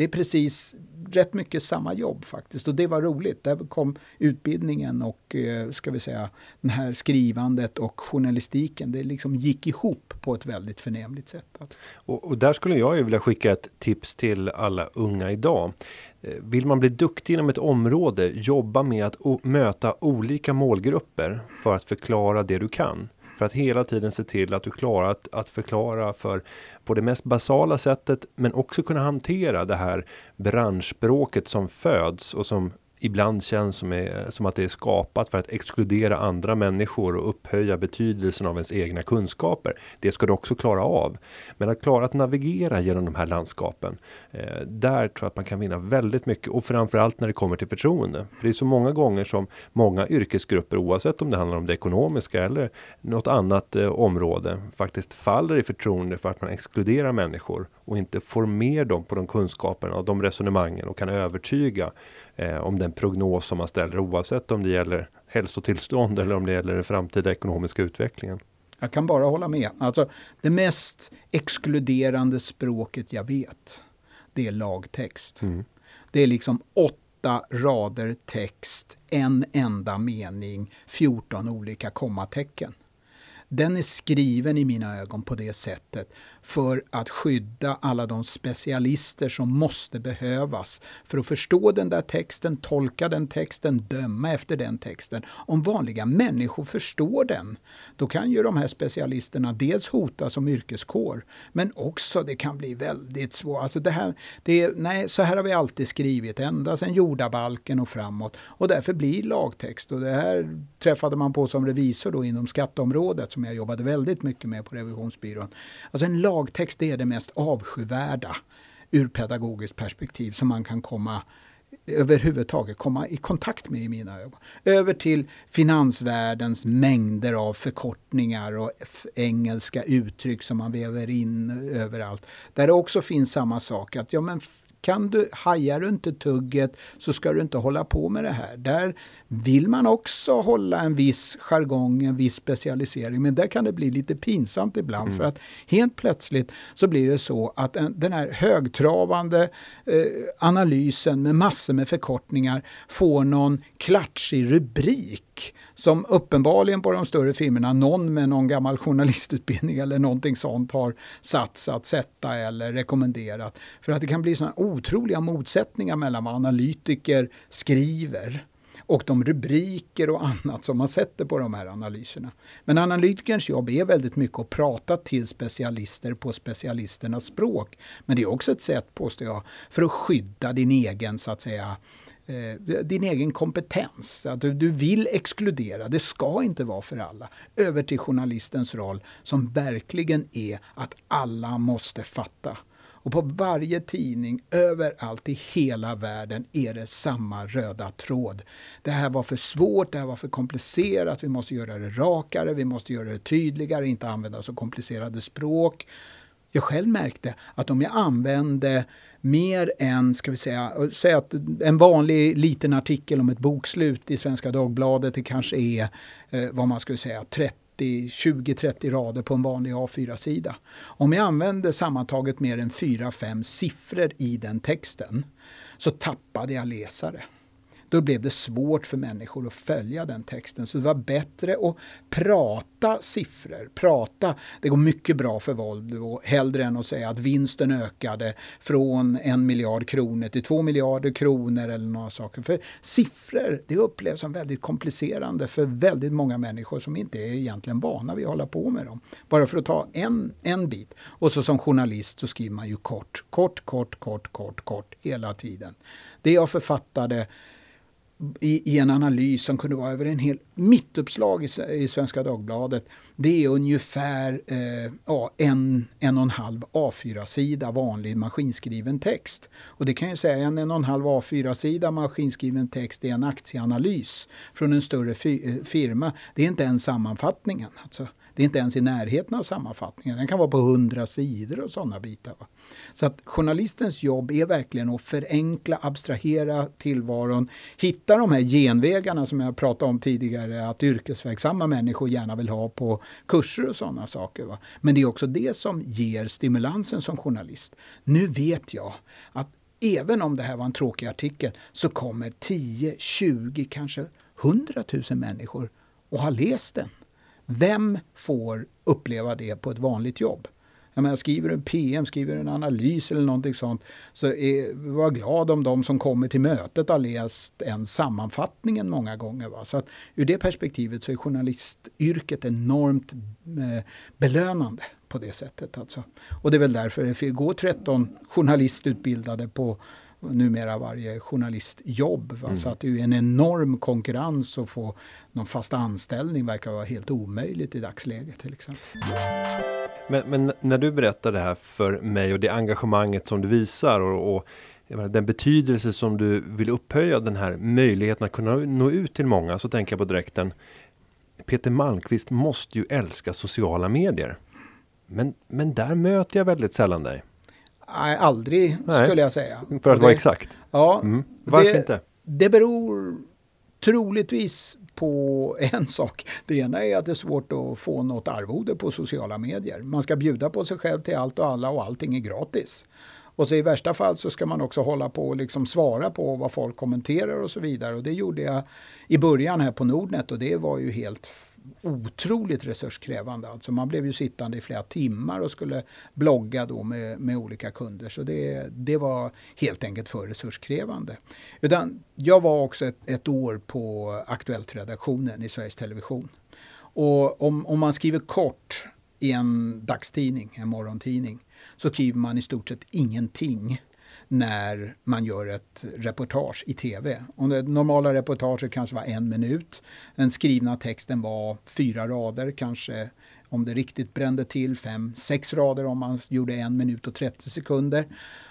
det är precis rätt mycket samma jobb faktiskt och det var roligt. Där kom utbildningen och eh, ska vi säga det här skrivandet och journalistiken. Det liksom gick ihop på ett väldigt förnämligt sätt. Och, och där skulle jag ju vilja skicka ett tips till alla unga idag. Eh, vill man bli duktig inom ett område, jobba med att möta olika målgrupper för att förklara det du kan. För att hela tiden se till att du klarar att, att förklara för på det mest basala sättet men också kunna hantera det här branschspråket som föds och som ibland känns som, är, som att det är skapat för att exkludera andra människor och upphöja betydelsen av ens egna kunskaper. Det ska du också klara av. Men att klara att navigera genom de här landskapen, eh, där tror jag att man kan vinna väldigt mycket och framförallt när det kommer till förtroende. För det är så många gånger som många yrkesgrupper, oavsett om det handlar om det ekonomiska eller något annat eh, område, faktiskt faller i förtroende för att man exkluderar människor och inte får med dem på de kunskaperna och de resonemangen och kan övertyga eh, om den prognos som man ställer oavsett om det gäller hälsotillstånd eller om det gäller den framtida ekonomiska utvecklingen. Jag kan bara hålla med. Alltså, det mest exkluderande språket jag vet, det är lagtext. Mm. Det är liksom åtta rader text, en enda mening, 14 olika kommatecken. Den är skriven i mina ögon på det sättet för att skydda alla de specialister som måste behövas för att förstå den där texten, tolka den texten, döma efter den texten. Om vanliga människor förstår den, då kan ju de här specialisterna dels hotas som yrkeskår, men också det kan bli väldigt svårt. Alltså det här, det är, nej, så här har vi alltid skrivit, ända sedan jordabalken och framåt. Och därför blir lagtext, och det här träffade man på som revisor då inom skatteområdet, som jag jobbade väldigt mycket med på revisionsbyrån. Alltså en lagtext är det mest avskyvärda ur pedagogiskt perspektiv som man kan komma överhuvudtaget komma i kontakt med i mina ögon. Över till finansvärldens mängder av förkortningar och engelska uttryck som man väver in överallt. Där det också finns samma sak, att ja men kan du, hajar du inte tugget så ska du inte hålla på med det här. Där vill man också hålla en viss jargong, en viss specialisering, men där kan det bli lite pinsamt ibland mm. för att helt plötsligt så blir det så att en, den här högtravande eh, analysen med massor med förkortningar får någon klatschig rubrik som uppenbarligen på de större filmerna, någon med någon gammal journalistutbildning eller någonting sånt har satts att sätta eller rekommenderat. För att det kan bli sådana otroliga motsättningar mellan vad analytiker skriver och de rubriker och annat som man sätter på de här analyserna. Men analytikerns jobb är väldigt mycket att prata till specialister på specialisternas språk. Men det är också ett sätt, påstår jag, för att skydda din egen så att säga eh, din egen kompetens. Att du, du vill exkludera, det ska inte vara för alla. Över till journalistens roll som verkligen är att alla måste fatta. Och på varje tidning, överallt i hela världen, är det samma röda tråd. Det här var för svårt, det här var för komplicerat, vi måste göra det rakare, vi måste göra det tydligare, inte använda så komplicerade språk. Jag själv märkte att om jag använde mer än, ska vi säga, säg att en vanlig liten artikel om ett bokslut i Svenska Dagbladet, det kanske är eh, vad man skulle säga 20-30 rader på en vanlig A4-sida. Om jag använder sammantaget mer än 4-5 siffror i den texten så tappade jag läsare då blev det svårt för människor att följa den texten. Så det var bättre att prata siffror, prata. Det går mycket bra för Volvo, hellre än att säga att vinsten ökade från en miljard kronor till två miljarder kronor eller några saker. För siffror, det upplevs som väldigt komplicerande för väldigt många människor som inte är egentligen vana vid att hålla på med dem. Bara för att ta en, en bit. Och så som journalist så skriver man ju kort, kort, kort, kort, kort, kort hela tiden. Det jag författade i, i, en analys som kunde vara över en hel mittuppslag i, i Svenska Dagbladet. Det är ungefär eh, ja, en, en och en halv A4-sida vanlig maskinskriven text. Och det kan jag säga, en en och en halv A4-sida maskinskriven text är en aktieanalys från en större fi, eh, firma. Det är inte ens sammanfattningen. Alltså. Det är inte ens i närheten av sammanfattningen. Den kan vara på hundra sidor och sådana bitar. Va? Så att journalistens jobb är verkligen att förenkla, abstrahera tillvaron, hitta de här genvägarna som jag pratade om tidigare, att yrkesverksamma människor gärna vill ha på kurser och sådana saker. Va? Men det är också det som ger stimulansen som journalist. Nu vet jag att även om det här var en tråkig artikel så kommer 10, 20, kanske 100 000 människor och har läst den. Vem får uppleva det på ett vanligt jobb? Jag menar, skriver du en PM, skriver du en analys eller någonting sånt, så är, var glad om de som kommer till mötet har läst en sammanfattningen många gånger. Va? Så att ur det perspektivet så är journalistyrket enormt eh, belönande på det sättet. Alltså. Och det är väl därför det går 13 journalistutbildade på numera varje journalistjobb. Va? Mm. Så att det är en enorm konkurrens att få någon fast anställning verkar vara helt omöjligt i dagsläget till exempel. Men, men när du berättar det här för mig och det engagemanget som du visar och, och menar, den betydelse som du vill upphöja den här möjligheten att kunna nå ut till många så tänker jag på direkten. Peter Malmqvist måste ju älska sociala medier. Men, men där möter jag väldigt sällan dig. Nej, aldrig Nej. skulle jag säga. För att vara exakt. Ja, Mm. Varför det, inte? Det beror troligtvis på <laughs> en sak. Det ena är att det är svårt att få något arvode på sociala medier. Man ska bjuda på sig själv till allt och alla och allting är gratis. Och så i värsta fall så ska man också hålla på och liksom svara på vad folk kommenterar och så vidare. Och det gjorde jag i början här på Nordnet och det var ju helt otroligt resurskrävande. Alltså man blev ju sittande i flera timmar och skulle blogga då med, med olika kunder. Så det, det var helt enkelt för resurskrävande. Utan jag var också ett, ett år på Aktuellt-redaktionen i Sveriges Television. Och om, om man skriver kort i en dagstidning, en morgontidning, så skriver man i stort sett ingenting när man gör ett reportage i tv. Om det normala reportaget kanske var en minut. Den skrivna texten var fyra rader, kanske om det riktigt brände till fem, sex rader om man gjorde en minut och 30 sekunder.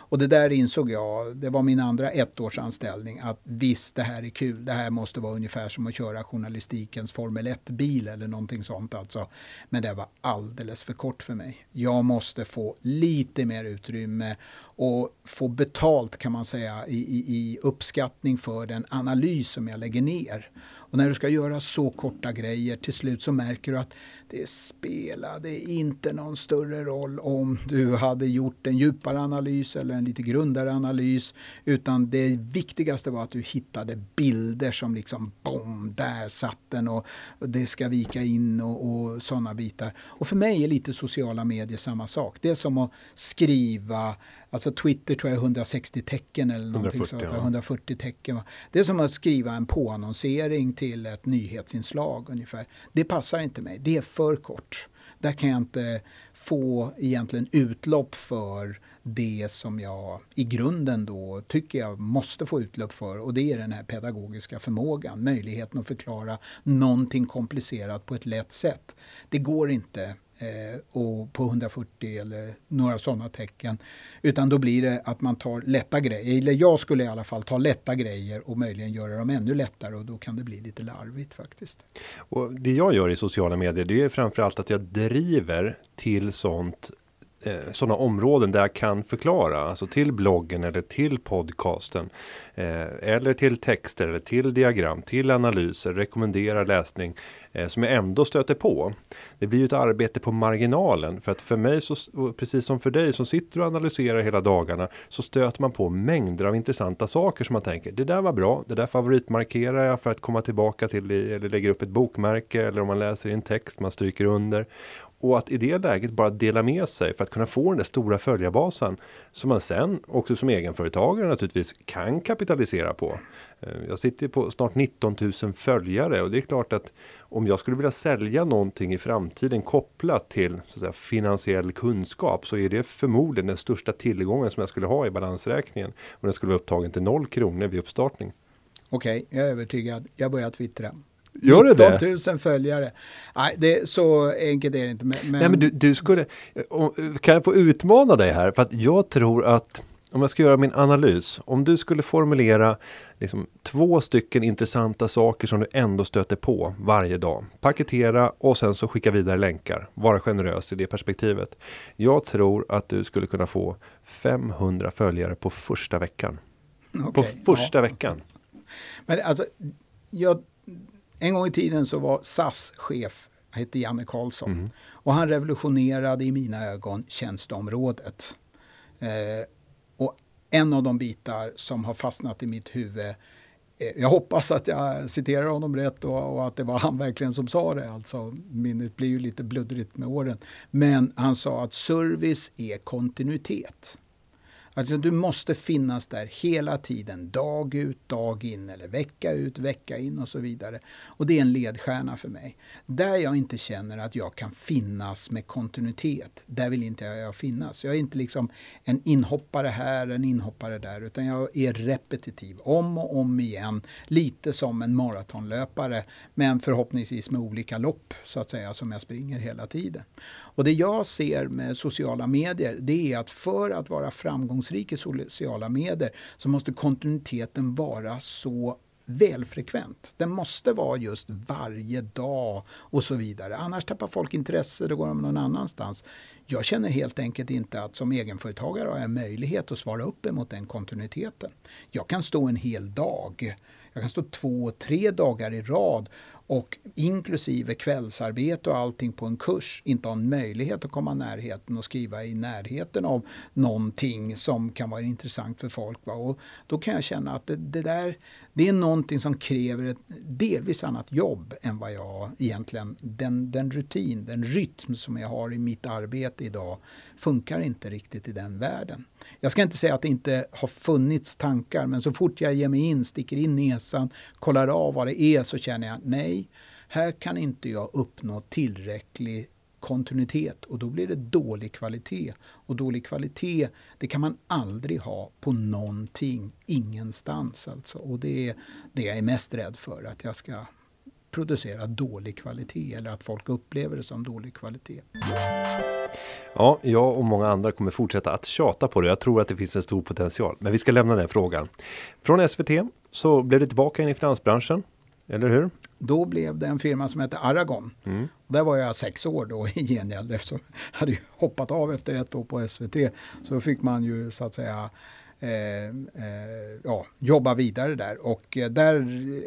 Och det där insåg jag, det var min andra ettårsanställning, att visst det här är kul, det här måste vara ungefär som att köra journalistikens Formel 1-bil eller någonting sånt alltså. Men det var alldeles för kort för mig. Jag måste få lite mer utrymme och få betalt kan man säga i, i, i uppskattning för den analys som jag lägger ner. Och när du ska göra så korta grejer till slut så märker du att det spelade inte någon större roll om du hade gjort en djupare analys eller en lite grundare analys. Utan det viktigaste var att du hittade bilder som liksom bom, där satt den och och det ska vika in och, och sådana bitar. Och för mig är lite sociala medier samma sak. Det är som att skriva Alltså Twitter tror jag är 160 tecken eller någonting 140, sånt. ja. 140 tecken. Det är som att skriva en påannonsering till ett nyhetsinslag ungefär. Det passar inte mig. Det är för kort. Där kan jag inte få egentligen utlopp för det som jag i grunden då tycker jag måste få utlopp för och det är den här pedagogiska förmågan, möjligheten att förklara någonting komplicerat på ett lätt sätt. Det går inte eh, och på 140 eller några sådana tecken. Utan då blir det att man tar lätta grejer, eller jag skulle i alla fall ta lätta grejer och möjligen göra dem ännu lättare och då kan det bli lite larvigt faktiskt. Och det jag gör i sociala medier, det är framförallt att jag driver till sånt eh, sådana områden där jag kan förklara, alltså till bloggen eller till podcasten. Eh, eller till texter eller till diagram, till analyser, rekommenderar läsning eh, som jag ändå stöter på. Det blir ju ett arbete på marginalen för att för mig, så, precis som för dig som sitter och analyserar hela dagarna, så stöter man på mängder av intressanta saker som man tänker, det där var bra, det där favoritmarkerar jag för att komma tillbaka till, eller lägger upp ett bokmärke, eller om man läser i en text, man stryker under. Och att i det läget bara dela med sig för att kunna få den där stora följarbasen som man sen också som egenföretagare naturligtvis kan kapitalisera på. Eh, jag sitter på snart 19 000 följare och det är klart att om jag skulle vilja sälja någonting i framtiden kopplat till så att säga, finansiell kunskap så är det förmodligen den största tillgången som jag skulle ha i balansräkningen. Och den skulle vara upptagen till noll kronor vid uppstartning. Okej, jag är övertygad. Jag börjar twittra. Gör det det? 19 000 följare. Nej, det så enkelt är det inte. Men, men, Nej men du, du skulle, kan jag få utmana dig här? För att jag tror att om jag ska göra min analys, om du skulle formulera liksom, två stycken intressanta saker som du ändå stöter på varje dag. Paketera och sen så skicka vidare länkar. Vara generös i det perspektivet. Jag tror att du skulle kunna få 500 följare på första veckan. På okej, första ja. veckan. Men alltså, jag, en gång i tiden så var SAS chef, han hette Janne Karlsson. Mm. Och han revolutionerade i mina ögon tjänsteområdet. Eh, och en av de bitar som har fastnat i mitt huvud eh, jag hoppas att jag citerar honom rätt och, och att det var han verkligen som sa det. Alltså, minnet blir ju lite bluddrigt med åren. Men han sa att service är kontinuitet. Alltså du måste finnas där hela tiden, dag ut, dag in eller vecka ut, vecka in och så vidare. Och det är en ledstjärna för mig. Där jag inte känner att jag kan finnas med kontinuitet, där vill inte jag finnas. Jag är inte liksom en inhoppare här, en inhoppare där, utan jag är repetitiv om och om igen. Lite som en maratonlöpare, men förhoppningsvis med olika lopp så att säga som jag springer hela tiden. Och det jag ser med sociala medier, det är att för att vara framgångsrik i sociala medier så måste kontinuiteten vara så välfrekvent. Den måste vara just varje dag och så vidare. Annars tappar folk intresse, då går de någon annanstans. Jag känner helt enkelt inte att som egenföretagare har jag möjlighet att svara upp emot den kontinuiteten. Jag kan stå en hel dag, jag kan stå två, tre dagar i rad och inklusive kvällsarbete och allting på en kurs inte ha en möjlighet att komma i närheten och skriva i närheten av någonting som kan vara intressant för folk. Va? Och då kan jag känna att det, det, där det är någonting som kräver ett delvis annat jobb än vad jag egentligen, den, den rutin, den rytm som jag har i mitt arbete idag funkar inte riktigt i den världen. Jag ska inte säga att det inte har funnits tankar, men så fort jag ger mig in, sticker in näsan, kollar av vad det är så känner jag nej, här kan inte jag uppnå tillräcklig kontinuitet och då blir det dålig kvalitet. Och dålig kvalitet, det kan man aldrig ha på någonting, ingenstans alltså. Och det är det jag är mest rädd för, att jag ska producera dålig kvalitet eller att folk upplever det som dålig kvalitet. Ja, jag och många andra kommer fortsätta att tjata på det. Jag tror att det finns en stor potential, men vi ska lämna den frågan. Från SVT så blev det tillbaka in i finansbranschen, eller hur? Då blev det en firma som hette Aragon. Mm. Där var jag sex år då i gengäld eftersom jag hade hoppat av efter ett år på SVT. Så fick man ju så att säga Eh, eh, ja, jobba vidare där. Och eh, där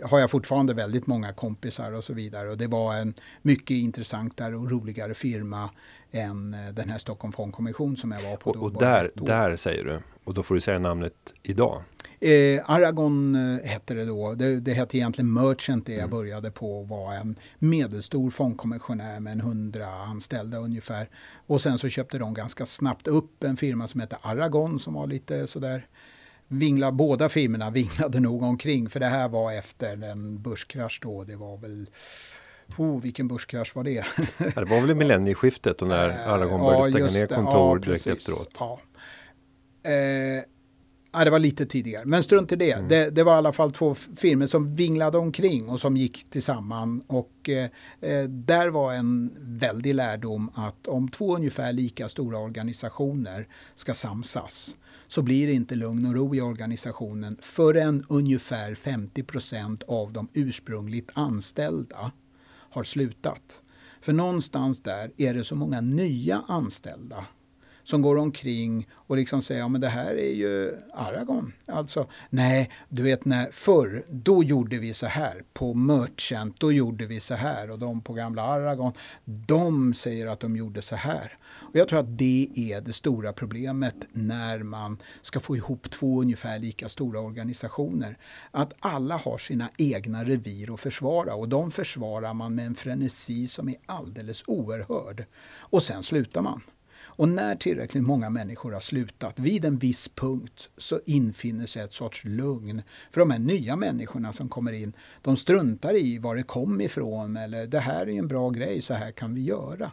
har jag fortfarande väldigt många kompisar och så vidare. Och det var en mycket intressantare och roligare firma än eh, den här Stockholm Fondkommission som jag var på. Och, och där, där säger du, och då får du säga namnet idag. Eh, Aragon eh, hette det då. Det, det hette egentligen Merchant det jag mm. började på och var en medelstor fondkommissionär med en hundra anställda ungefär. Och sen så köpte de ganska snabbt upp en firma som hette Aragon som var lite sådär vingla, båda firmorna <laughs> vinglade nog omkring för det här var efter en börskrasch då. Det var väl Oh, vilken börskrasch var det? Ja, det var väl i millennieskiftet och när eh, Aragon började stänga ner kontor ja, direkt efteråt. Ja. Eh, Ja, det var lite tidigare, men strunt i det. Mm. det. det. var i alla fall två firmor som vinglade omkring och som gick tillsammans. Och eh, eh, där var en väldig lärdom att om två ungefär lika stora organisationer ska samsas så blir det inte lugn och ro i organisationen förrän ungefär 50 procent av de ursprungligt anställda har slutat. För någonstans där är det så många nya anställda som går omkring och liksom säger, ja men det här är ju Aragon. Alltså, nej, du vet när förr, då gjorde vi så här. På Merchant, då gjorde vi så här. Och de på gamla Aragon, de säger att de gjorde så här. Och jag tror att det är det stora problemet när man ska få ihop två ungefär lika stora organisationer. Att alla har sina egna revir att försvara och de försvarar man med en frenesi som är alldeles oerhörd. Och sen slutar man. Och när tillräckligt många människor har slutat, vid en viss punkt, så infinner sig ett sorts lugn. För de här nya människorna som kommer in, de struntar i var det kom ifrån eller det här är en bra grej, så här kan vi göra.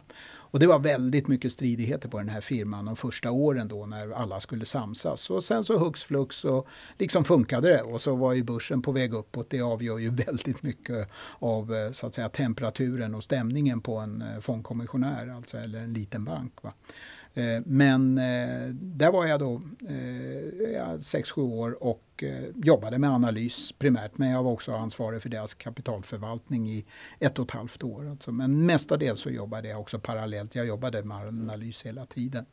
Och det var väldigt mycket stridigheter på den här firman de första åren då när alla skulle samsas. Och sen så hux flux så liksom funkade det och så var ju börsen på väg uppåt. Det avgör ju <laughs> väldigt mycket av eh, så att säga temperaturen och stämningen på en eh, fondkommissionär, alltså eller en liten bank. Va? Eh, men eh, där var jag då eh, 6-7 år och jobbade med analys primärt. Men jag var också ansvarig för deras kapitalförvaltning i ett och ett halvt år. Alltså. Men mestadels så jobbade jag också parallellt. Jag jobbade med analys hela tiden.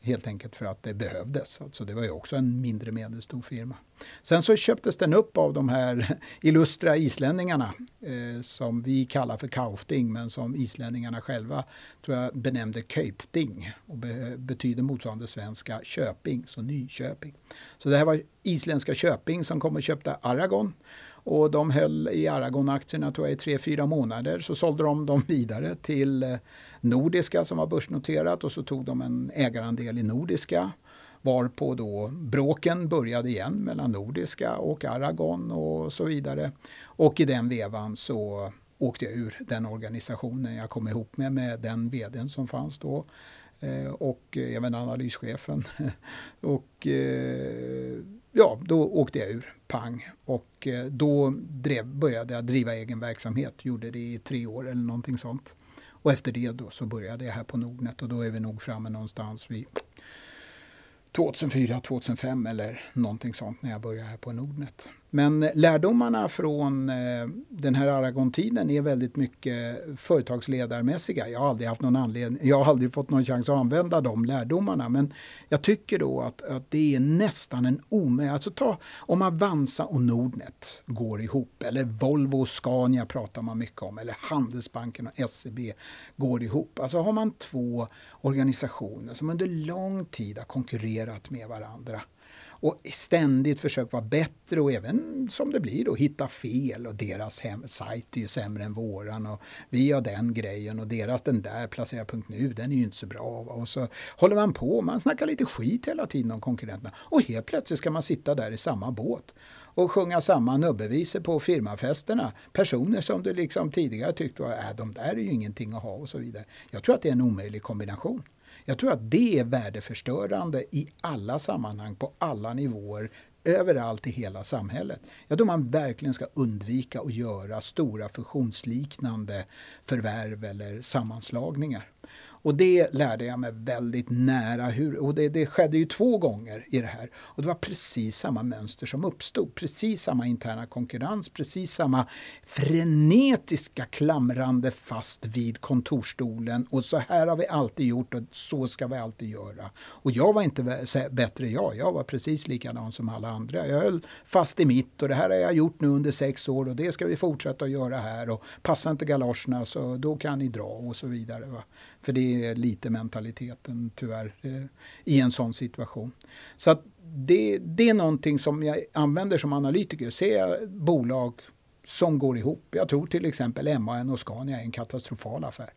Helt enkelt för att det behövdes. Alltså det var ju också en mindre medelstor firma. Sen så köptes den upp av de här <laughs> illustra islänningarna eh, som vi kallar för Kaufting men som islänningarna själva tror jag benämnde Köpting och be betyder motsvarande svenska Köping, så Nyköping. Så det här var isländska Köping som kom och köpte Aragon och de höll i Aragon-aktierna tror jag i tre, fyra månader. Så sålde de dem vidare till eh, Nordiska som var börsnoterat och så tog de en ägarandel i Nordiska. Varpå då bråken började igen mellan Nordiska och Aragon och så vidare. Och i den vevan så åkte jag ur den organisationen. Jag kom ihop med, med den vdn som fanns då eh, och eh, även analyschefen. <laughs> och eh, ja, då åkte jag ur, pang. Och då drev, började jag driva egen verksamhet, gjorde det i tre år eller någonting sånt. Och efter det då så började jag här på Nordnet och då är vi nog framme någonstans vid 2004, 2005 eller någonting sånt när jag började här på Nordnet. Men lärdomarna från eh, den här Aragon-tiden är väldigt mycket företagsledarmässiga. Jag har aldrig haft någon anledning, jag har aldrig fått någon chans att använda de lärdomarna. Men jag tycker då att, att det är nästan en omöjlighet. Alltså ta, om Avanza och Nordnet går ihop, eller Volvo och Scania pratar man mycket om, eller Handelsbanken och SEB går ihop. Alltså har man två organisationer som under lång tid har konkurrerat med varandra och ständigt försökt vara bättre och även som det blir då hitta fel och deras hem, sajt är ju sämre än våran och vi har den grejen och deras den där placera.nu den är ju inte så bra. Och så håller man på, man snackar lite skit hela tiden om konkurrenterna och helt plötsligt ska man sitta där i samma båt och sjunga samma nubbevisor på firmafesterna. Personer som du liksom tidigare tyckte var, äh, de där är ju ingenting att ha och så vidare. Jag tror att det är en omöjlig kombination. Jag tror att det är värdeförstörande i alla sammanhang, på alla nivåer, överallt i hela samhället. Jag tror man verkligen ska undvika att göra stora fusionsliknande förvärv eller sammanslagningar. Och det lärde jag mig väldigt nära. Hur, och det, det, skedde ju två gånger i det här. Och det var precis samma mönster som uppstod. Precis samma interna konkurrens, precis samma frenetiska klamrande fast vid kontorstolen. Och så här har vi alltid gjort och så ska vi alltid göra. Och jag var inte bättre jag. Jag var precis likadan som alla andra. Jag höll fast i mitt och det här har jag gjort nu under sex år och det ska vi fortsätta att göra här. Och passar inte galoscherna så då kan ni dra och så vidare. Va? För det är lite mentaliteten tyvärr eh, i en sån situation. Så att det, det är någonting som jag använder som analytiker. Ser jag bolag som går ihop. Jag tror till exempel MAN och Scania är en katastrofal affär.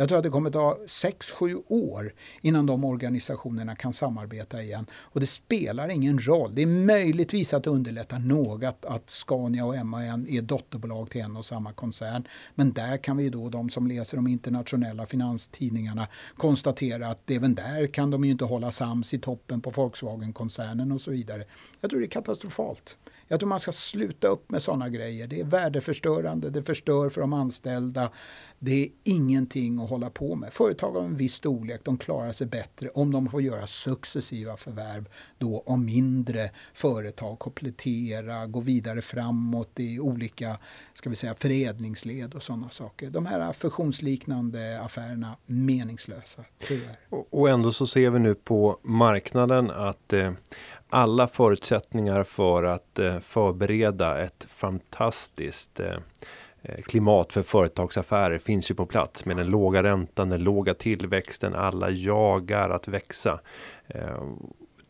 Jag tror att det kommer ta 6-7 år innan de organisationerna kan samarbeta igen. Och det spelar ingen roll. Det är möjligtvis att underlätta något att, att Scania och MAN är dotterbolag till en och samma koncern. Men där kan vi då, de som läser de internationella finanstidningarna, konstatera att även där kan de ju inte hålla sams i toppen på Volkswagen-koncernen och så vidare. Jag tror det är katastrofalt. Jag tror man ska sluta upp med sådana grejer. Det är värdeförstörande, det förstör för de anställda. Det är ingenting att hålla på med. Företag av en viss storlek de klarar sig bättre om de får göra successiva förvärv då av mindre företag, komplettera, gå vidare framåt i olika ska vi säga, förädlingsled och sådana saker. De här fusionsliknande affärerna meningslösa, tyvärr. Och ändå så ser vi nu på marknaden att eh, alla förutsättningar för att eh, förbereda ett fantastiskt eh, eh, klimat för företagsaffärer finns ju på plats med den låga räntan, den låga tillväxten. Alla jagar att växa.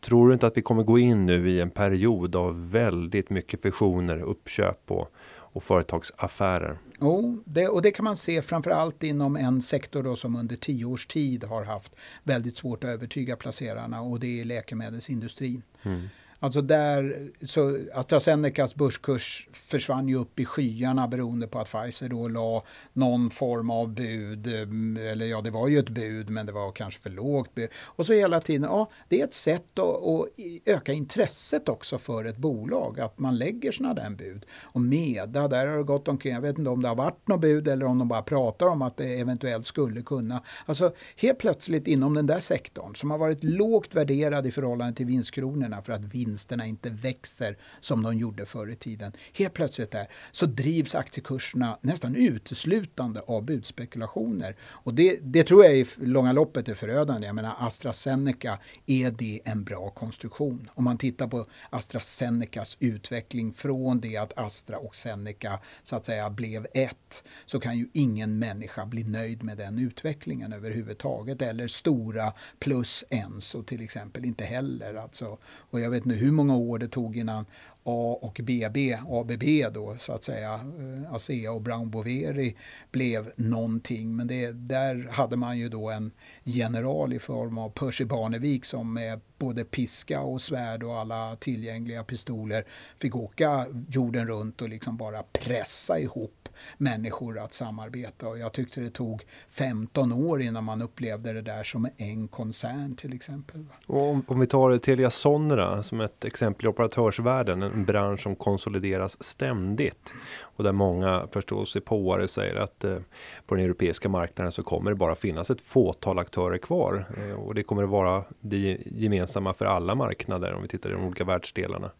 Tror du inte att vi kommer gå in nu i en period av väldigt mycket fusioner, uppköp och, och företagsaffärer? Jo, det, och det kan man se framförallt inom en sektor då som under tio års tid har haft väldigt svårt att övertyga placerarna och det är läkemedelsindustrin. Mm. Alltså där, så AstraZenecas börskurs försvann ju upp i skyarna beroende på att Pfizer då la någon form av bud. Eh, eller ja, det var ju ett bud men det var kanske för lågt bud. Och så hela tiden, ja, det är ett sätt att, att öka intresset också för ett bolag. Att man lägger sådana där bud. Och Meda, där har det gått omkring, jag vet inte om det har varit något bud eller om de bara pratar om att det eventuellt skulle kunna. Alltså helt plötsligt inom den där sektorn som har varit lågt värderad i förhållande till vinstkronorna för att vinna vinsterna inte växer som de gjorde förr i tiden. Helt plötsligt där så drivs aktiekurserna nästan uteslutande av budspekulationer. Och det, det tror jag i långa loppet är förödande. Jag menar AstraZeneca, är det en bra konstruktion? Om man tittar på AstraZenecas utveckling från det att Astra och Zeneca så att säga blev ett så kan ju ingen människa bli nöjd med den utvecklingen överhuvudtaget. Eller stora plus Enso till exempel, inte heller. Alltså. Och jag vet nu hur många år det tog innan A och BB, ABB då så att säga, eh, ASEA och Brown Boveri blev någonting. Men det, där hade man ju då en general i form av Percy Barnevik som med både piska och svärd och alla tillgängliga pistoler fick åka jorden runt och liksom bara pressa ihop människor att samarbeta. Och jag tyckte det tog 15 år innan man upplevde det där som en koncern till exempel. Och om, om vi tar Telia Sonera som ett exempel i operatörsvärlden, en bransch som konsolideras ständigt. Och där många förståsigpåare säger att eh, på den europeiska marknaden så kommer det bara finnas ett fåtal aktörer kvar. Eh, och det kommer att vara det gemensamma för alla marknader om vi tittar i de olika världsdelarna.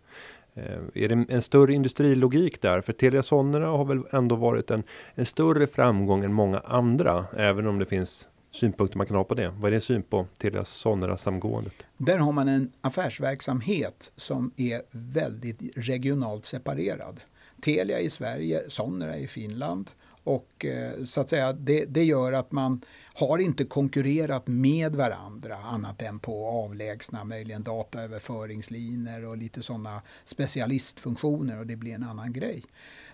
Eh, är det en större industrilogik där? För Telia Sonera har väl ändå varit en, en större framgång än många andra, även om det finns synpunkter man kan ha på det. Vad är din syn på Telia Sonera samgåendet? Där har man en affärsverksamhet som är väldigt regionalt separerad. Telia i Sverige, Sonera i Finland och eh, så att säga det, det gör att man har inte konkurrerat med varandra annat än på avlägsna, möjligen dataöverföringslinjer och lite sådana specialistfunktioner och det blir en annan grej.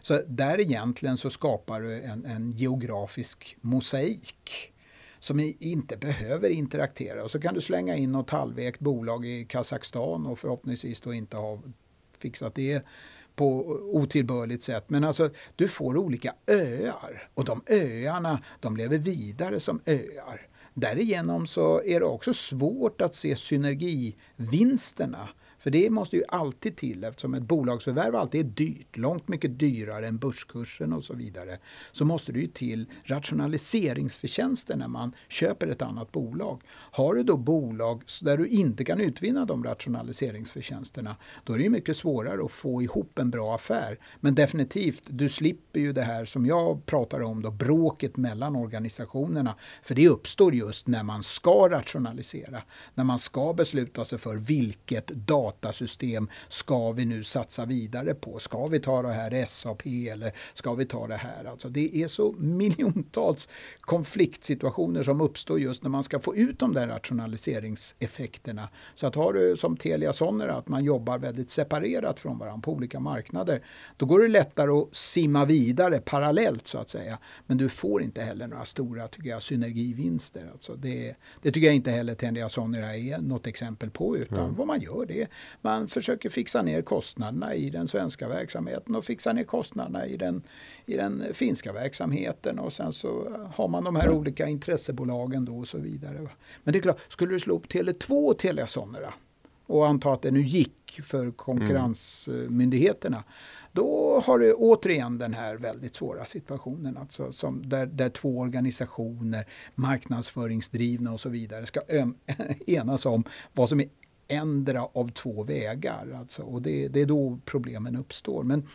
Så där egentligen så skapar du en, en geografisk mosaik som inte behöver interaktera. Och så kan du slänga in något halvvägt bolag i Kazakstan och förhoppningsvis då inte ha fixat det på otillbörligt sätt. Men alltså, du får olika öar och de öarna de lever vidare som öar. Därigenom så är det också svårt att se synergivinsterna för det måste ju alltid till eftersom ett bolagsförvärv alltid är dyrt, långt mycket dyrare än börskursen och så vidare. Så måste det ju till rationaliseringsförtjänster när man köper ett annat bolag. Har du då bolag där du inte kan utvinna de rationaliseringsförtjänsterna då är det mycket svårare att få ihop en bra affär. Men definitivt, du slipper ju det här som jag pratar om då, bråket mellan organisationerna. För det uppstår just när man ska rationalisera, när man ska besluta sig för vilket data datasystem ska vi nu satsa vidare på? Ska vi ta det här SAP eller ska vi ta det här? Alltså det är så miljontals konfliktsituationer som uppstår just när man ska få ut de där rationaliseringseffekterna. Så att har du som Telia Sonera att man jobbar väldigt separerat från varandra på olika marknader, då går det lättare att simma vidare parallellt så att säga. Men du får inte heller några stora tycker jag, synergivinster. Alltså det, det tycker jag inte heller Telia Sonera är något exempel på, utan mm. vad man gör det man försöker fixa ner kostnaderna i den svenska verksamheten och fixa ner kostnaderna i den, i den finska verksamheten och sen så har man de här olika intressebolagen då och så vidare. Men det är klart, skulle du slå upp Tele2 och Telia Sonera och anta att det nu gick för konkurrensmyndigheterna. Då har du återigen den här väldigt svåra situationen. Alltså som där, där två organisationer, marknadsföringsdrivna och så vidare, ska <laughs> enas om vad som är ändra av två vägar. Alltså, och det, det, är då problemen uppstår. Men,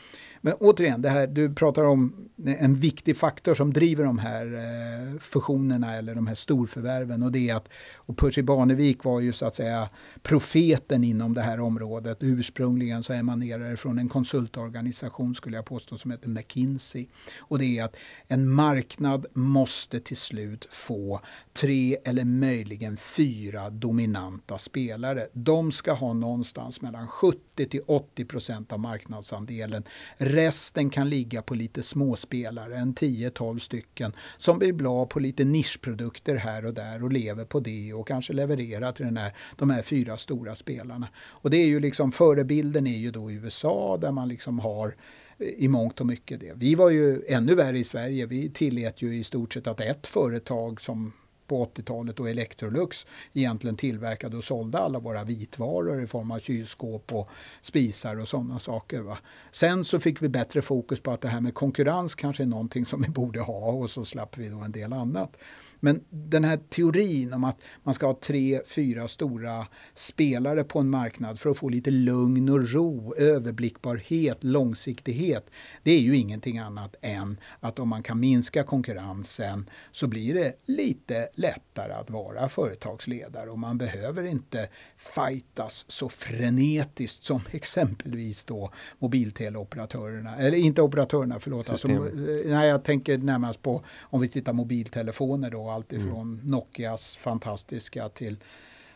men återigen, det här, du pratar om en viktig faktor som driver de här eh, fusionerna eller de här storförvärven. Och det är att och Percy Barnevik var ju så att säga profeten inom det här området. Ursprungligen så emanerar det från en konsultorganisation skulle jag påstå som heter McKinsey. Och det är att en marknad måste till slut få tre eller möjligen fyra dominanta spelare. De ska ha någonstans mellan 70 till 80 procent av marknadsandelen. Resten kan ligga på lite småspelare, en 10-12 stycken, som blir bra på lite nischprodukter här och där och lever på det och kanske levererar till den här, de här fyra stora spelarna. Och det är ju liksom, förebilden är ju då USA där man liksom har eh, i mångt och mycket det. Vi var ju ännu värre i Sverige. Vi tillät ju i stort sett att ett företag som på 80-talet och Electrolux egentligen tillverkade och sålde alla våra vitvaror i form av kylskåp och spisar och sådana saker. Va? Sen så fick vi bättre fokus på att det här med konkurrens kanske är någonting som vi borde ha och så slapp vi då en del annat. Men den här teorin om att man ska ha tre, fyra stora spelare på en marknad för att få lite lugn och ro, överblickbarhet, långsiktighet. Det är ju ingenting annat än att om man kan minska konkurrensen så blir det lite lättare att vara företagsledare och man behöver inte fightas så frenetiskt som <laughs> exempelvis då mobilteleoperatörerna, eller inte operatörerna, förlåt. Alltså, nej, jag tänker närmast på om vi tittar mobiltelefoner då allt mm. ifrån mm. Nokias fantastiska till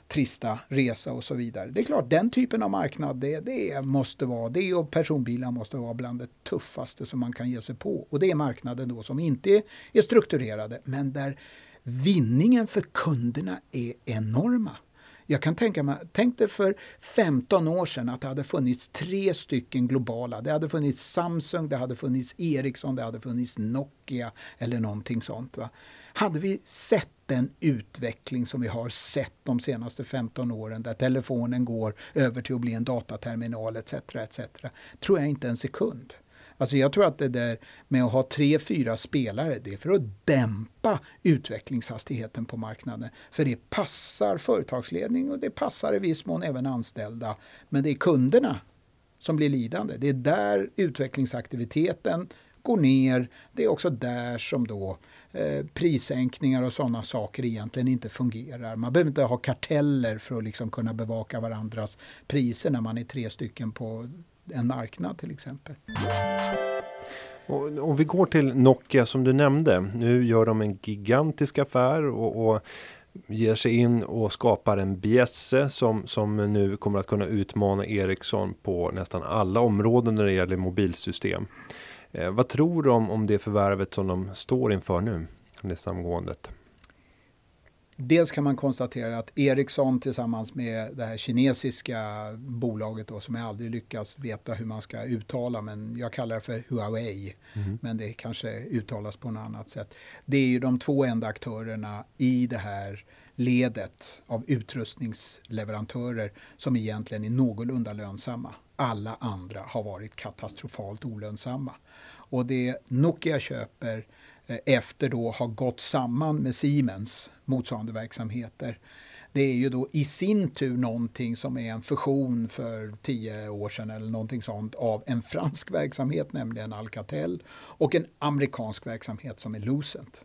trista resa och så vidare. Det är klart, den typen av marknad, det, det måste vara, det och personbilar måste vara bland det tuffaste som man kan ge sig på. Och det är marknaden då som inte är strukturerade, men där vinningen för kunderna är enorma. Jag kan tänka mig, tänk dig för 15 år sedan att det hade funnits tre stycken globala. Det hade funnits Samsung, det hade funnits Ericsson, det hade funnits Nokia eller någonting sånt. Va? Hade vi sett den utveckling som vi har sett de senaste 15 åren där telefonen går över till att bli en dataterminal etc. etc. tror jag inte en sekund. Alltså jag tror att det där med att ha tre, fyra spelare, det är för att dämpa utvecklingshastigheten på marknaden. För det passar företagsledning och det passar i viss mån även anställda. Men det är kunderna som blir lidande. Det är där utvecklingsaktiviteten går ner. Det är också där som då eh, prissänkningar och sådana saker egentligen inte fungerar. Man behöver inte ha karteller för att liksom kunna bevaka varandras priser när man är tre stycken på en marknad till exempel. Och om vi går till Nokia som du nämnde. Nu gör de en gigantisk affär och, och ger sig in och skapar en bjässe som, som nu kommer att kunna utmana Ericsson på nästan alla områden när det gäller mobilsystem. Eh, vad tror du om, om det förvärvet som de står inför nu? Det samgåendet. Dels kan man konstatera att Ericsson tillsammans med det här kinesiska bolaget då, som jag aldrig lyckats veta hur man ska uttala men jag kallar det för Huawei. Mm. Men det kanske uttalas på något annat sätt. Det är ju de två enda aktörerna i det här ledet av utrustningsleverantörer som egentligen är någorlunda lönsamma. Alla andra har varit katastrofalt olönsamma. Och det Nokia köper eh, efter då har gått samman med Siemens motsvarande verksamheter. Det är ju då i sin tur någonting som är en fusion för tio år sedan eller någonting sånt av en fransk verksamhet, nämligen Alcatel, och en amerikansk verksamhet som är Lucent.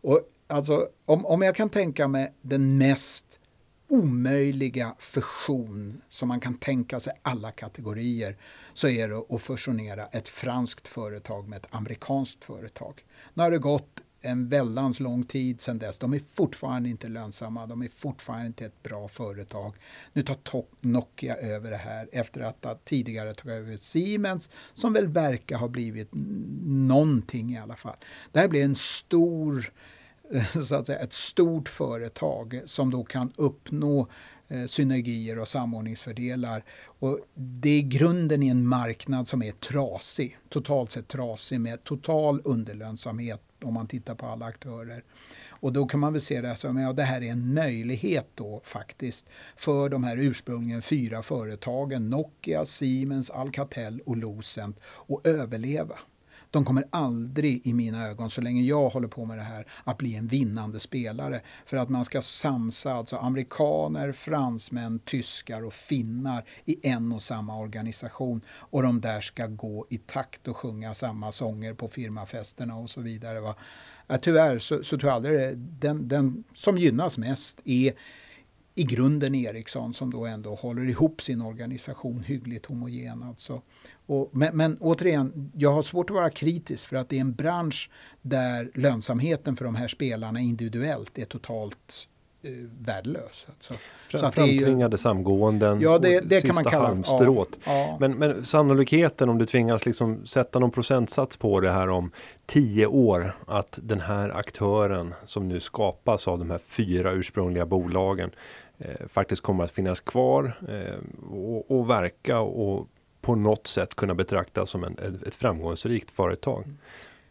Och alltså, om, om jag kan tänka mig den mest omöjliga fusion som man kan tänka sig alla kategorier så är det att fusionera ett franskt företag med ett amerikanskt företag. Nu har det gått en väldans lång tid sedan dess. De är fortfarande inte lönsamma. De är fortfarande inte ett bra företag. Nu tar Nokia över det här efter att ha tidigare tagit över Siemens som väl verkar ha blivit någonting i alla fall. Det här blir en stor eh, så att säga, ett stort företag som då kan uppnå eh, synergier och samordningsfördelar. Och det är grunden i en marknad som är trasig, totalt sett trasig med total underlönsamhet om man tittar på alla aktörer. Och då kan man väl se det som att ja, det här är en möjlighet då faktiskt för de här ursprungligen fyra företagen Nokia, Siemens, Alcatel och Lucent att överleva de kommer aldrig i mina ögon, så länge jag håller på med det här, att bli en vinnande spelare. För att man ska samsa alltså amerikaner, fransmän, tyskar och finnar i en och samma organisation. Och de där ska gå i takt och sjunga samma sånger på firmafesterna och så vidare. Va? Tyvärr så, så tror jag aldrig den, den som gynnas mest är i grunden Ericsson som då ändå håller ihop sin organisation hyggligt homogen. Alltså. Och, men, men, återigen, jag har svårt att vara kritisk för att det är en bransch där lönsamheten för de här spelarna individuellt är totalt eh, värdelös. Alltså. Så att Framtvingade ju, samgåenden ja, det, det kan man kalla halmstrået. Ja, ja. Men, men sannolikheten om du tvingas liksom sätta någon procentsats på det här om tio år att den här aktören som nu skapas av de här fyra ursprungliga bolagen eh, faktiskt kommer att finnas kvar eh, och, och verka och på något sätt kunna betraktas som en, ett framgångsrikt företag.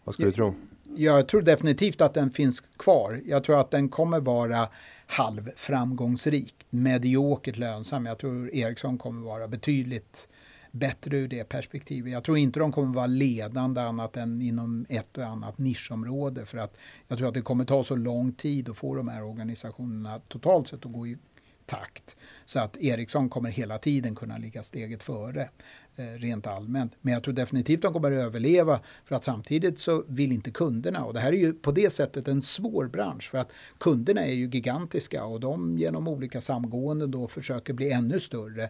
Vad skulle du tro? Jag tror definitivt att den finns kvar. Jag tror att den kommer vara halvframgångsrik, mediokert lönsam. Jag tror Ericsson kommer vara betydligt bättre ur det perspektivet. Jag tror inte de kommer vara ledande annat än inom ett och annat nischområde för att jag tror att det kommer ta så lång tid att få de här organisationerna totalt sett att gå i takt. Så att Ericsson kommer hela tiden kunna ligga steget före Eh, rent allmänt. Men jag tror definitivt de kommer att överleva för att samtidigt så vill inte kunderna och det här är ju på det sättet en svår bransch för att kunderna är ju gigantiska och de genom olika samgåenden då försöker bli ännu större.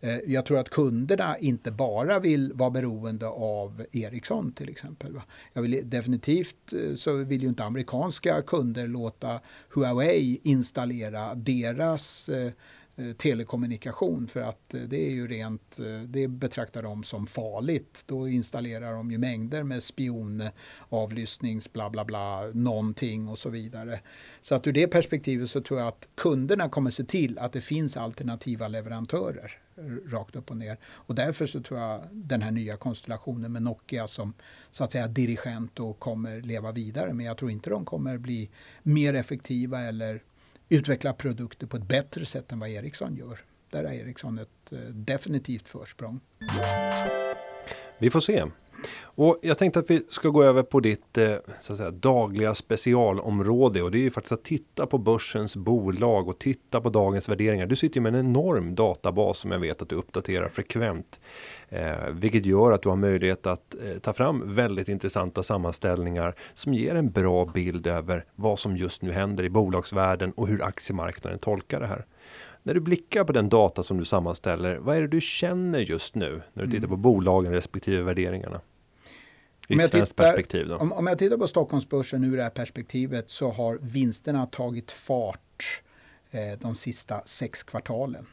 Eh, jag tror att kunderna inte bara vill vara beroende av Ericsson till exempel. Jag vill definitivt eh, så vill ju inte amerikanska kunder låta Huawei installera deras eh, Eh, telekommunikation för att eh, det är ju rent, eh, det betraktar de som farligt. Då installerar de ju mängder med spionavlyssnings bla bla bla någonting och så vidare. Så att ur det perspektivet så tror jag att kunderna kommer se till att det finns alternativa leverantörer rakt upp och ner. Och därför så tror jag den här nya konstellationen med Nokia som så att säga dirigent och kommer leva vidare. Men jag tror inte de kommer bli mer effektiva eller utveckla produkter på ett bättre sätt än vad Ericsson gör. Där har Ericsson ett eh, definitivt försprång. Vi får se. Och jag tänkte att vi ska gå över på ditt eh, så säga, dagliga specialområde och det är ju faktiskt att titta på börsens bolag och titta på dagens värderingar. Du sitter ju med en enorm databas som jag vet att du uppdaterar frekvent. Eh, vilket gör att du har möjlighet att eh, ta fram väldigt intressanta sammanställningar som ger en bra bild över vad som just nu händer i bolagsvärlden och hur aktiemarknaden tolkar det här. När du blickar på den data som du sammanställer, vad är det du känner just nu när du tittar på bolagen respektive värderingarna? I ett svenskt perspektiv då? Om, om jag tittar på Stockholmsbörsen ur det här perspektivet så har vinsterna tagit fart eh, de sista sex kvartalen.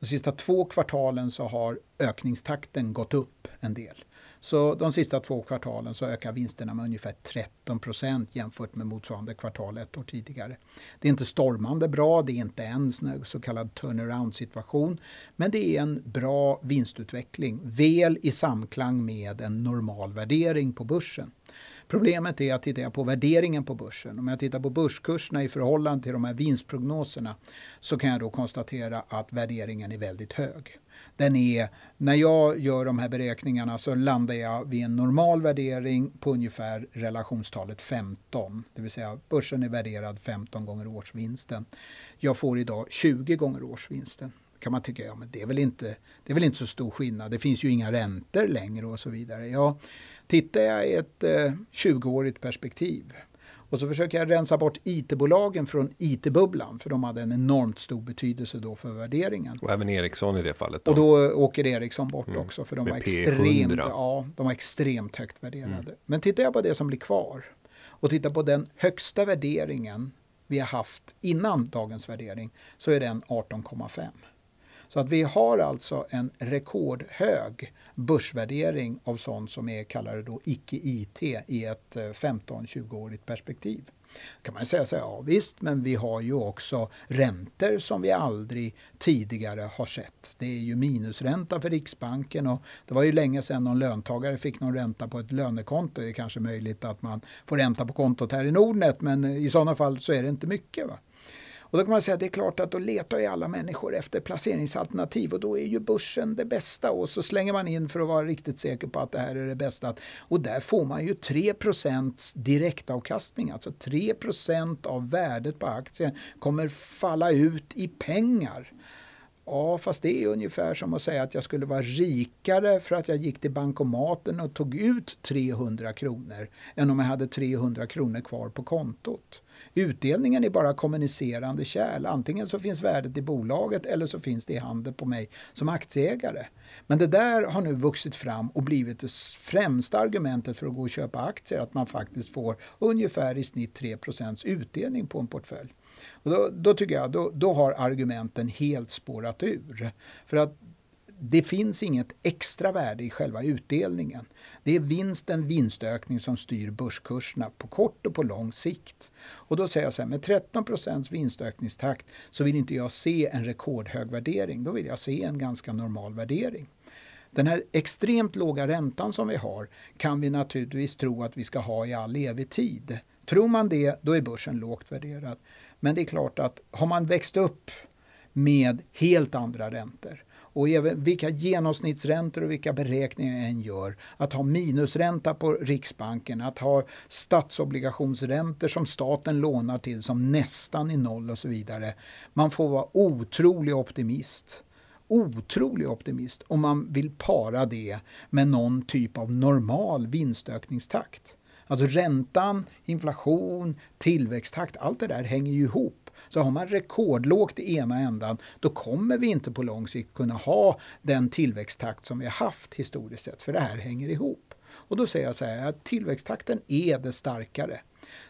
De sista två kvartalen så har ökningstakten gått upp en del. Så de sista två kvartalen så ökar vinsterna med ungefär 13 procent jämfört med motsvarande kvartal ett år tidigare. Det är inte stormande bra, det är inte en så kallad turnaround situation. Men det är en bra vinstutveckling, väl i samklang med en normal värdering på börsen. Problemet är att tittar jag på värderingen på börsen, om jag tittar på börskurserna i förhållande till de här vinstprognoserna så kan jag då konstatera att värderingen är väldigt hög den är, när jag gör de här beräkningarna så landar jag vid en normal värdering på ungefär relationstalet 15. Det vill säga börsen är värderad 15 gånger årsvinsten. Jag får idag 20 gånger årsvinsten kan man tycka, ja men det är väl inte, det är väl inte så stor skillnad. Det finns ju inga räntor längre och så vidare. Ja, tittar jag i ett eh, 20-årigt perspektiv och så försöker jag rensa bort IT-bolagen från IT-bubblan för de hade en enormt stor betydelse då för värderingen. Och även Ericsson i det fallet? Då. Och då åker Ericsson bort mm. också för de var, extremt, ja, de var extremt högt värderade. Mm. Men tittar jag på det som blir kvar och tittar på den högsta värderingen vi har haft innan dagens värdering så är den 18,5. Så att vi har alltså en rekordhög börsvärdering av sånt som är kallade då icke-IT i ett eh, 15-20-årigt perspektiv. perspektiv kan man säga så här, ja visst, men vi har ju också räntor som vi aldrig tidigare har sett. Det är ju minusränta för Riksbanken och det var ju länge sedan någon löntagare fick någon ränta på ett lönekonto. Det är kanske möjligt att man får ränta på kontot här i Nordnet, men i sådana fall så är det inte mycket. Va? Och då kan man säga att det är klart att då letar ju alla människor efter placeringsalternativ och då är ju börsen det bästa och så slänger man in för att vara riktigt säker på att det här är det bästa. Och där får man ju 3% direktavkastning, alltså 3% av värdet på aktien kommer falla ut i pengar. Ja, fast det är ungefär som att säga att jag skulle vara rikare för att jag gick till bankomaten och tog ut 300 kronor än om jag hade 300 kronor kvar på kontot. Utdelningen är bara kommunicerande kärl. Antingen så finns värdet i bolaget eller så finns det i handen på mig som aktieägare. Men det där har nu vuxit fram och blivit det främsta argumentet för att gå och köpa aktier. Att man faktiskt får ungefär i snitt 3% utdelning på en portfölj. Och då, då tycker jag då, då har argumenten helt spårat ur. För att det finns inget extra värde i själva utdelningen. Det är vinsten, vinstökning som styr börskurserna på kort och på lång sikt. Och då säger jag så här, med 13 procents vinstökningstakt så vill inte jag se en rekordhög värdering. Då vill jag se en ganska normal värdering. Den här extremt låga räntan som vi har kan vi naturligtvis tro att vi ska ha i all evig tid. Tror man det, då är börsen lågt värderad. Men det är klart att har man växt upp med helt andra räntor och även vilka genomsnittsräntor och vilka beräkningar jag än gör, att ha minusränta på Riksbanken, att ha statsobligationsräntor som staten lånar till som nästan är noll och så vidare. Man får vara otrolig optimist otrolig optimist om man vill para det med någon typ av normal vinstökningstakt. Alltså räntan, inflation, tillväxttakt, allt det där hänger ju ihop. Så har man rekordlågt i ena ändan, då kommer vi inte på lång sikt kunna ha den tillväxttakt som vi har haft historiskt sett, för det här hänger ihop. Och då säger jag så här att tillväxttakten är det starkare.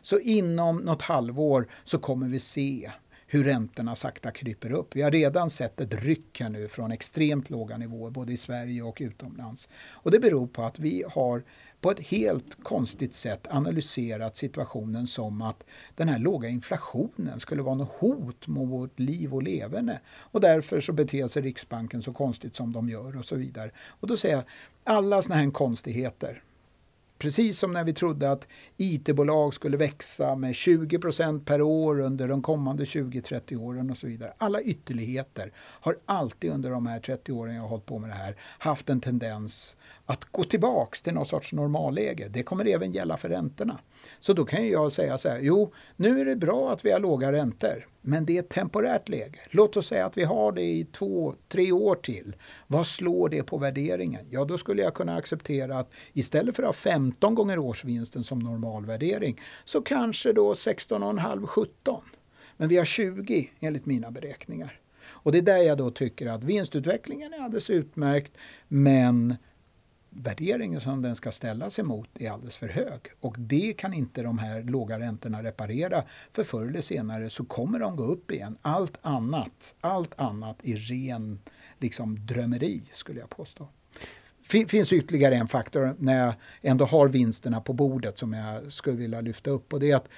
Så inom något halvår så kommer vi se hur räntorna sakta kryper upp. Vi har redan sett ett ryck här nu från extremt låga nivåer både i Sverige och utomlands. Och det beror på att vi har på ett helt konstigt sätt analyserat situationen som att den här låga inflationen skulle vara något hot mot vårt liv och leverne. Och därför så beter sig Riksbanken så konstigt som de gör och så vidare. Och då säger jag, alla sådana här konstigheter Precis som när vi trodde att IT-bolag skulle växa med 20% per år under de kommande 20-30 åren och så vidare. Alla ytterligheter har alltid under de här 30 åren jag har hållit på med det här haft en tendens att gå tillbaks till någon sorts normalläge. Det kommer även gälla för räntorna. Så då kan jag säga så här, jo, nu är det bra att vi har låga räntor, men det är ett temporärt läge. Låt oss säga att vi har det i två, tre år till. Vad slår det på värderingen? Ja, då skulle jag kunna acceptera att istället för att ha 15 gånger årsvinsten som normalvärdering, så kanske då 16,5, 17. Men vi har 20 enligt mina beräkningar. Och det är där jag då tycker att vinstutvecklingen är alldeles utmärkt, men värderingen som den ska ställas emot är alldeles för hög. Och det kan inte de här låga räntorna reparera. För förr eller senare så kommer de gå upp igen. Allt annat, allt annat är ren liksom, drömmeri skulle jag påstå. Det finns ytterligare en faktor när jag ändå har vinsterna på bordet som jag skulle vilja lyfta upp. Och det är att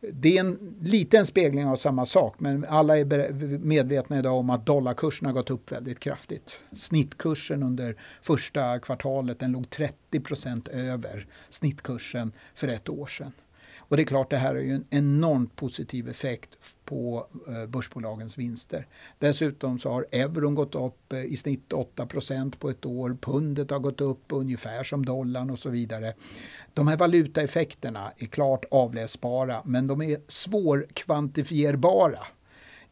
det är en liten spegling av samma sak, men alla är medvetna idag om att dollarkursen har gått upp väldigt kraftigt. Snittkursen under första kvartalet den låg 30% över snittkursen för ett år sedan. Och det är klart, det här har ju en enormt positiv effekt på eh, börsbolagens vinster. Dessutom så har euron gått upp eh, i snitt 8% på ett år. Pundet har gått upp ungefär som dollarn och så vidare. De här valutaeffekterna är klart avläsbara, men de är svårkvantifierbara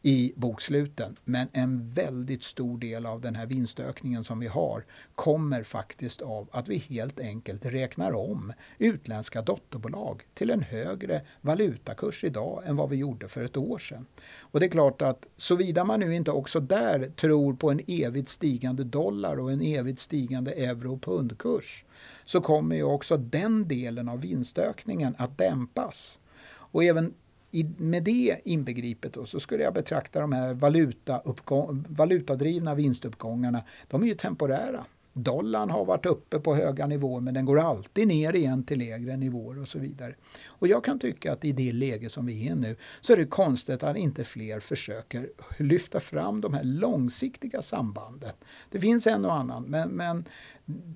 i boksluten. Men en väldigt stor del av den här vinstökningen som vi har kommer faktiskt av att vi helt enkelt räknar om utländska dotterbolag till en högre valutakurs idag än vad vi gjorde för ett år sedan. Och det är klart att såvida man nu inte också där tror på en evigt stigande dollar och en evigt stigande euro och pundkurs så kommer ju också den delen av vinstökningen att dämpas. Och även i, med det inbegripet då, så skulle jag betrakta de här valutadrivna vinstuppgångarna, de är ju temporära. Dollarn har varit uppe på höga nivåer men den går alltid ner igen till lägre nivåer och så vidare. Och jag kan tycka att i det läge som vi är nu så är det konstigt att inte fler försöker lyfta fram de här långsiktiga sambanden. Det finns en och annan men, men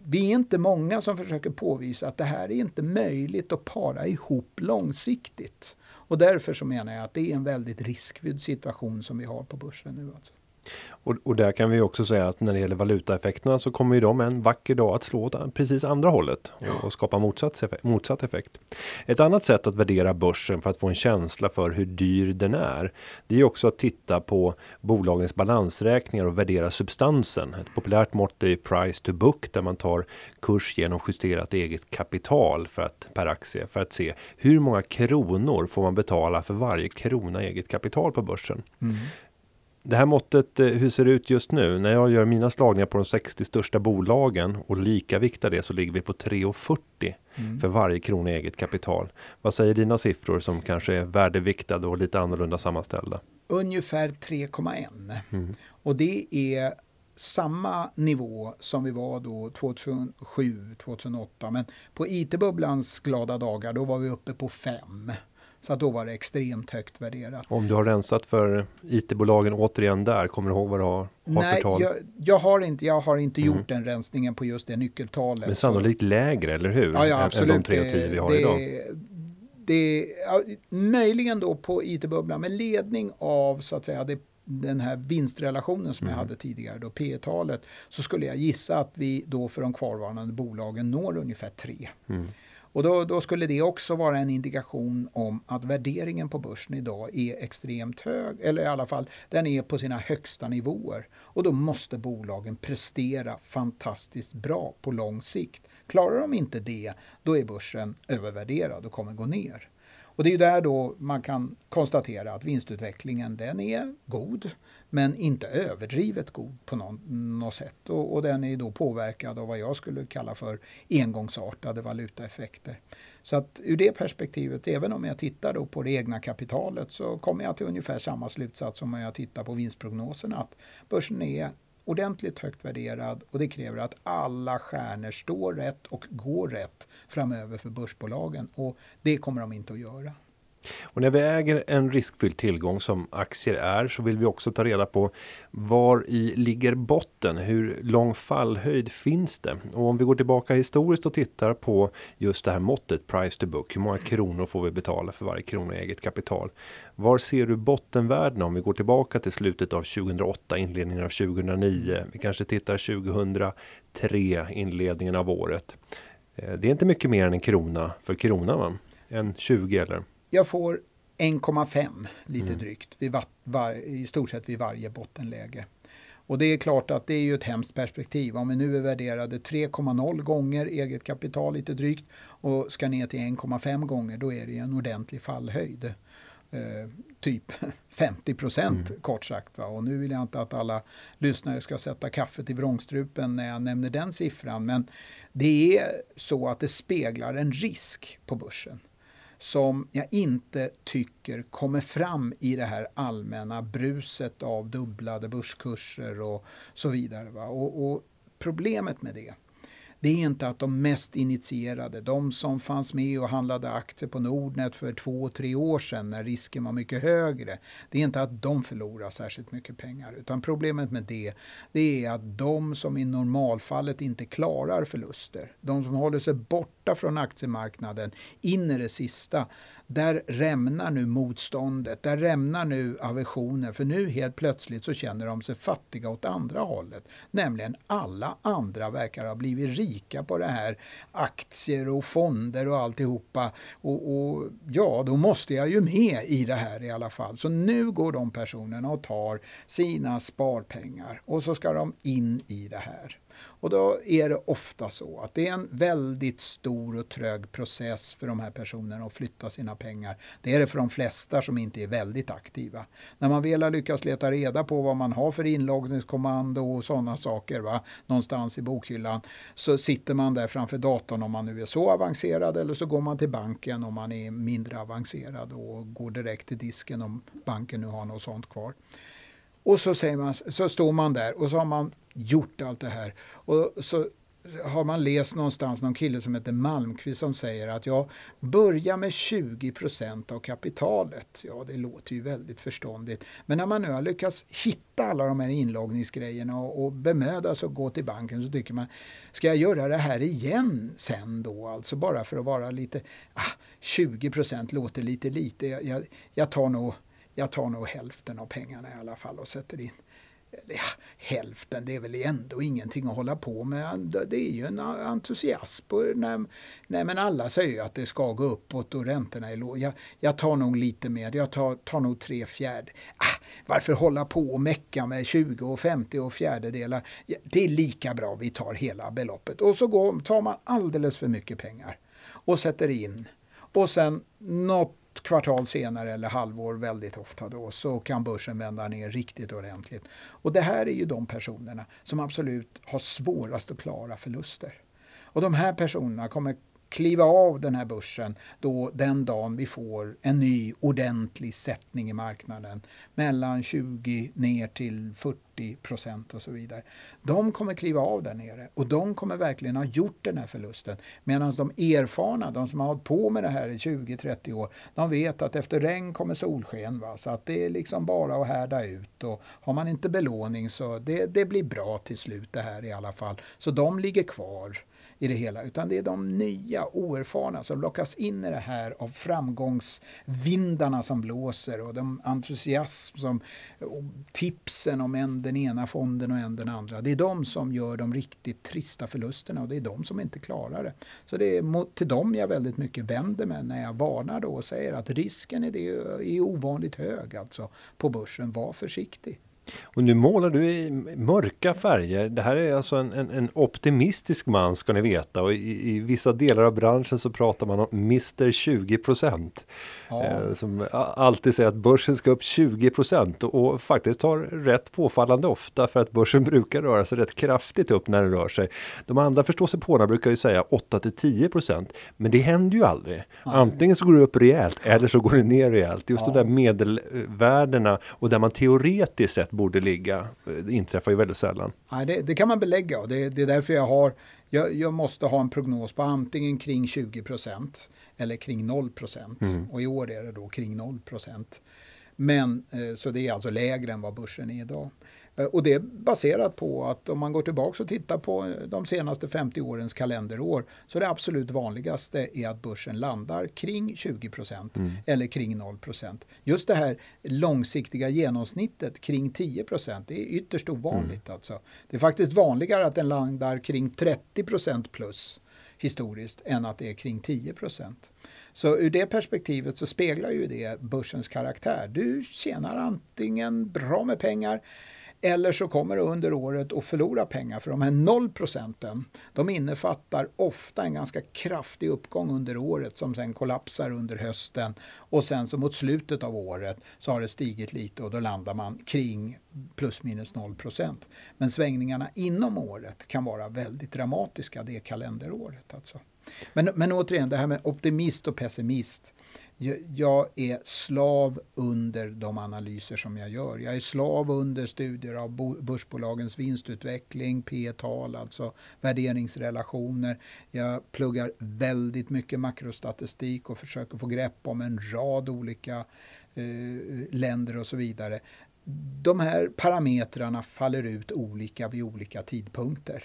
vi är inte många som försöker påvisa att det här är inte möjligt att para ihop långsiktigt. Och därför så menar jag att det är en väldigt riskfylld situation som vi har på börsen nu. Alltså. Och, och, där kan vi också säga att när det gäller valutaeffekterna så kommer ju de en vacker dag att slå precis andra hållet och, ja. och skapa motsatt, motsatt effekt. Ett annat sätt att värdera börsen för att få en känsla för hur dyr den är. Det är också att titta på bolagens balansräkningar och värdera substansen. Ett populärt mått är price to book där man tar kurs genom justerat eget kapital för att per aktie för att se hur många kronor får man betala för varje krona eget kapital på börsen. Mm. Det här måttet, eh, hur ser det ut just nu? När jag gör mina slagningar på de 60 största bolagen och lika viktar det så ligger vi på 3,40 mm. för varje krona eget kapital. Vad säger dina siffror som kanske är värdeviktade och lite annorlunda sammanställda? Ungefär 3,1 mm. och det är samma nivå som vi var då 2007, 2008. Men på IT-bubblans glada dagar då var vi uppe på 5. Så att då var det extremt högt värderat. Om du har rensat för IT-bolagen återigen där, kommer du ihåg vad du har, har Nej, för tal? Jag, jag, har inte, jag har inte mm. gjort den rensningen på just det nyckeltalet. Men sannolikt lägre, eller hur? Ja, ja absolut. Än de 3 och 10 vi har det, idag. Det, ja, möjligen då på IT-bubblan med ledning av så att säga det den här vinstrelationen som mm. jag hade tidigare, då P talet så skulle jag gissa att vi då för de kvarvarande bolagen når ungefär 3. Mm. Och då, då, skulle det också vara en indikation om att värderingen på börsen idag är extremt hög, eller i alla fall den är på sina högsta nivåer. Och då måste bolagen prestera fantastiskt bra på lång sikt. Klarar de inte det, då är börsen övervärderad och kommer gå ner. Och det är där då man kan konstatera att vinstutvecklingen den är god men inte överdrivet god på något sätt. Och, och, den är då påverkad av vad jag skulle kalla för engångsartade valutaeffekter. Så att ur det perspektivet, även om jag tittar då på det egna kapitalet så kommer jag till ungefär samma slutsats som om jag tittar på vinstprognoserna. Att börsen är ordentligt högt värderad och det kräver att alla stjärnor står rätt och går rätt framöver för börsbolagen och det kommer de inte att göra. Och när vi äger en riskfylld tillgång som aktier är så vill vi också ta reda på var i ligger botten? Hur lång fallhöjd finns det? Och om vi går tillbaka historiskt och tittar på just det här måttet price to book. Hur många kronor får vi betala för varje krona i eget kapital? Var ser du bottenvärdena om vi går tillbaka till slutet av 2008, inledningen av 2009? Vi kanske tittar 2003, inledningen av året. Eh, det är inte mycket mer än en krona för kronan va? En 20 eller? Jag får 1,5 lite mm. drygt vid var, var, i stort sett vid varje bottenläge. Och det är klart att det är ju ett hemskt perspektiv. Om vi nu är värderade 3,0 gånger eget kapital lite drygt och ska ner till 1,5 gånger då är det en ordentlig fallhöjd. Eh, typ <laughs> 50 procent mm. kort sagt. Va? Och nu vill jag inte att alla lyssnare ska sätta kaffet i vrångstrupen när jag nämner den siffran. Men det är så att det speglar en risk på börsen som jag inte tycker kommer fram i det här allmänna bruset av dubblade börskurser och så vidare. Va? Och, och problemet med det det är inte att de mest initierade, de som fanns med och handlade aktier på Nordnet för två, tre år sedan när risken var mycket högre. Det är inte att de förlorar särskilt mycket pengar. Utan problemet med det, det är att de som i normalfallet inte klarar förluster, de som håller sig borta från aktiemarknaden in i det sista, där rämnar nu motståndet, där rämnar nu aversionen. För nu helt plötsligt så känner de sig fattiga åt andra hållet. Nämligen alla andra verkar ha blivit rika på det här. Aktier och fonder och alltihopa. Och, och ja, då måste jag ju med i det här i alla fall. Så nu går de personerna och tar sina sparpengar och så ska de in i det här. Och då är det ofta så att det är en väldigt stor och trög process för de här personerna att flytta sina pengar. Det är det för de flesta som inte är väldigt aktiva. När man väl har lyckats leta reda på vad man har för inloggningskommando och sådana saker va, någonstans i bokhyllan så sitter man där framför datorn om man nu är så avancerad eller så går man till banken om man är mindre avancerad och går direkt till disken om banken nu har något sånt kvar. Och så, säger man, så står man där och så har man gjort allt det här. Och så har man läst någonstans någon kille som heter Malmqvist som säger att ja, börja med 20% av kapitalet. Ja, det låter ju väldigt förståndigt. Men när man nu har lyckats hitta alla de här inloggningsgrejerna och, och bemöda sig att gå till banken så tycker man, ska jag göra det här igen sen då? Alltså bara för att vara lite, ah, 20% låter lite lite. Jag, jag, jag tar nog jag tar nog hälften av pengarna i alla fall och sätter in. Ja, hälften, det är väl ändå ingenting att hålla på med. Det är ju en entusiasm. Nej, nej, men alla säger ju att det ska gå uppåt och räntorna är låga. Jag, jag, tar nog lite mer, jag tar, tar nog tre fjärdedelar. Ah, varför hålla på och mecka med 20 och 50 och fjärdedelar? Ja, det är lika bra vi tar hela beloppet. Och så går, tar man alldeles för mycket pengar och sätter in. Och sen något kvartal senare eller halvår väldigt ofta då så kan börsen vända ner riktigt ordentligt. Och det här är ju de personerna som absolut har svårast att klara förluster. Och de här personerna kommer kliva av den här börsen då den dagen vi får en ny ordentlig sättning i marknaden mellan 20 ner till 40 procent och så vidare. De kommer kliva av där nere och de kommer verkligen ha gjort den här förlusten. Medan de erfarna, de som har hållit på med det här i 20-30 år, de vet att efter regn kommer solsken. Va? Så att det är liksom bara att härda ut och har man inte belåning så det, det blir bra till slut det här i alla fall. Så de ligger kvar i det hela. Utan det är de nya, oerfarna som lockas in i det här av framgångsvindarna som blåser och de entusiasm som och tipsen om en den ena fonden och en den andra. Det är de som gör de riktigt trista förlusterna och det är de som inte klarar det. Så det är mot, till dem jag väldigt mycket vänder mig när jag varnar då och säger att risken är, det, är ovanligt hög alltså på börsen. Var försiktig. Och nu målar du i mörka färger. Det här är alltså en, en, en optimistisk man ska ni veta och i, i, vissa delar av branschen så pratar man om Mr 20 procent. Ja. Eh, som alltid säger att börsen ska upp 20 procent och, och, faktiskt har rätt påfallande ofta för att börsen <laughs> brukar röra sig rätt kraftigt upp när den rör sig. De andra förståsigpåarna brukar ju säga 8 till 10 procent. Men det händer ju aldrig. Ja. Antingen så går det upp rejält eller så går det ner rejält. Just ja. de där medelvärdena och där man teoretiskt sett borde ligga. Det inträffar ju väldigt sällan. Nej, det, det kan man belägga och det, det, är därför jag har jag, jag, måste ha en prognos på antingen kring 20 procent eller kring 0 procent. Mm. Och i år är det då kring 0 procent. Men eh, så det är alltså lägre än vad börsen är idag. Eh, och det är baserat på att om man går tillbaka och tittar på de senaste 50 årens kalenderår så det absolut vanligaste är att börsen landar kring 20 procent mm. eller kring 0 procent. Just det här långsiktiga genomsnittet kring 10 procent det är ytterst ovanligt. Mm. Alltså. Det är faktiskt vanligare att den landar kring 30 procent plus historiskt än att det är kring 10 procent. Så ur det perspektivet så speglar ju det börsens karaktär. Du tjänar antingen bra med pengar eller så kommer du under året att förlora pengar för de här 0 procenten de innefattar ofta en ganska kraftig uppgång under året som sen kollapsar under hösten och sen så mot slutet av året så har det stigit lite och då landar man kring plus minus 0 procent. Men svängningarna inom året kan vara väldigt dramatiska det kalenderåret. Alltså. Men, men återigen, det här med optimist och pessimist jag är slav under de analyser som jag gör. Jag är slav under studier av börsbolagens vinstutveckling, P tal alltså värderingsrelationer. Jag pluggar väldigt mycket makrostatistik och försöker få grepp om en rad olika eh, länder och så vidare. De här parametrarna faller ut olika vid olika tidpunkter.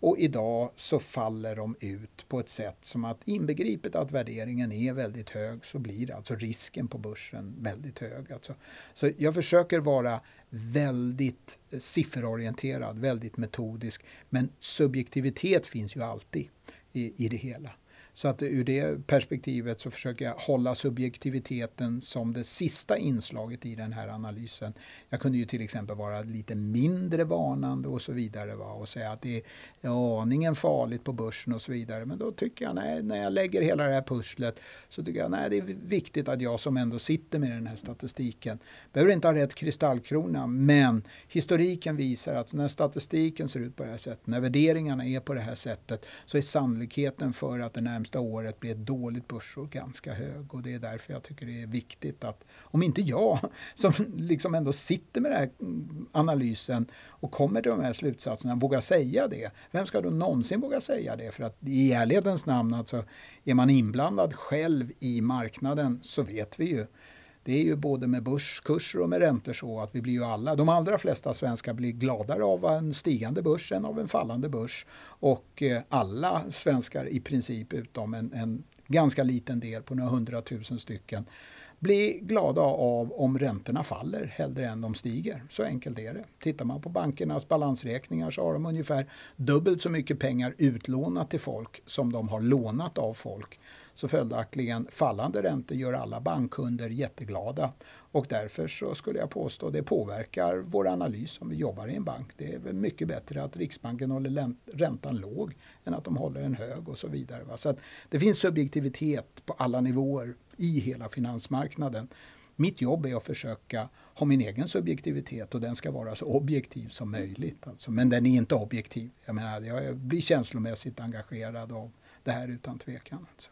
Och idag så faller de ut på ett sätt som att inbegripet att värderingen är väldigt hög så blir alltså risken på börsen väldigt hög. Alltså. Så jag försöker vara väldigt eh, sifferorienterad, väldigt metodisk. Men subjektivitet finns ju alltid i, i det hela. Så att ur det perspektivet så försöker jag hålla subjektiviteten som det sista inslaget i den här analysen. Jag kunde ju till exempel vara lite mindre varnande och så vidare va? och säga att det är aningen farligt på börsen och så vidare. Men då tycker jag, nej, när jag lägger hela det här pusslet så tycker jag nej, det är viktigt att jag som ändå sitter med den här statistiken behöver inte ha rätt kristallkrona, men historiken visar att när statistiken ser ut på det här sättet, när värderingarna är på det här sättet så är sannolikheten för att det närmsta närmsta året blir ett dåligt börsår ganska hög. Och det är därför jag tycker det är viktigt att, om inte jag <laughs> som liksom ändå sitter med den här analysen och kommer till de här slutsatserna, vågar säga det. Vem ska då någonsin våga säga det? För att i ärlighetens namn, alltså, är man inblandad själv i marknaden så vet vi ju det är ju både med börskurser och med räntor så att vi blir ju alla, de allra flesta svenskar blir gladare av en stigande börs än av en fallande börs. Och eh, alla svenskar i princip utom en, en ganska liten del på några hundratusen stycken bli glada av om räntorna faller hellre än de stiger. Så enkelt är det. Tittar man på bankernas balansräkningar så har de ungefär dubbelt så mycket pengar utlånat till folk som de har lånat av folk. Så följaktligen fallande räntor gör alla bankkunder jätteglada. Och därför så skulle jag påstå att det påverkar vår analys om vi jobbar i en bank. Det är väl mycket bättre att Riksbanken håller räntan låg än att de håller den hög och så vidare. Så att det finns subjektivitet på alla nivåer i hela finansmarknaden. Mitt jobb är att försöka ha min egen subjektivitet och den ska vara så objektiv som möjligt. Alltså. Men den är inte objektiv. Jag, menar, jag blir känslomässigt engagerad av det här utan tvekan. Alltså.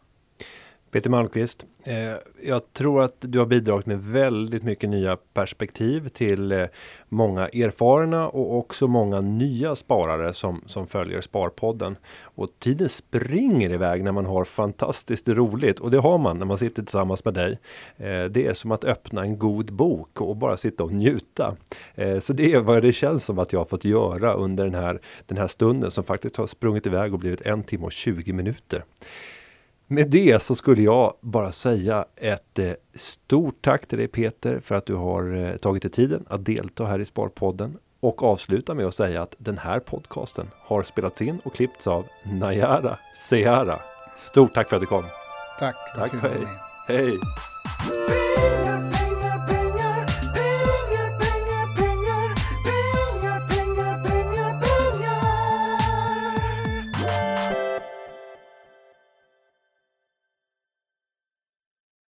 Peter Malmqvist, eh, jag tror att du har bidragit med väldigt mycket nya perspektiv till eh, många erfarna och också många nya sparare som, som följer Sparpodden. Och tiden springer iväg när man har fantastiskt roligt och det har man när man sitter tillsammans med dig. Eh, det är som att öppna en god bok och bara sitta och njuta. Eh, så det är vad det känns som att jag har fått göra under den här, den här stunden som faktiskt har sprungit iväg och blivit en timme och 20 minuter. Med det så skulle jag bara säga ett eh, stort tack till dig Peter för att du har eh, tagit dig tiden att delta här i Sparpodden och avsluta med att säga att den här podcasten har spelats in och klippts av Nayara Seara. Stort tack för att du kom! Tack! Tack, hej! Hej!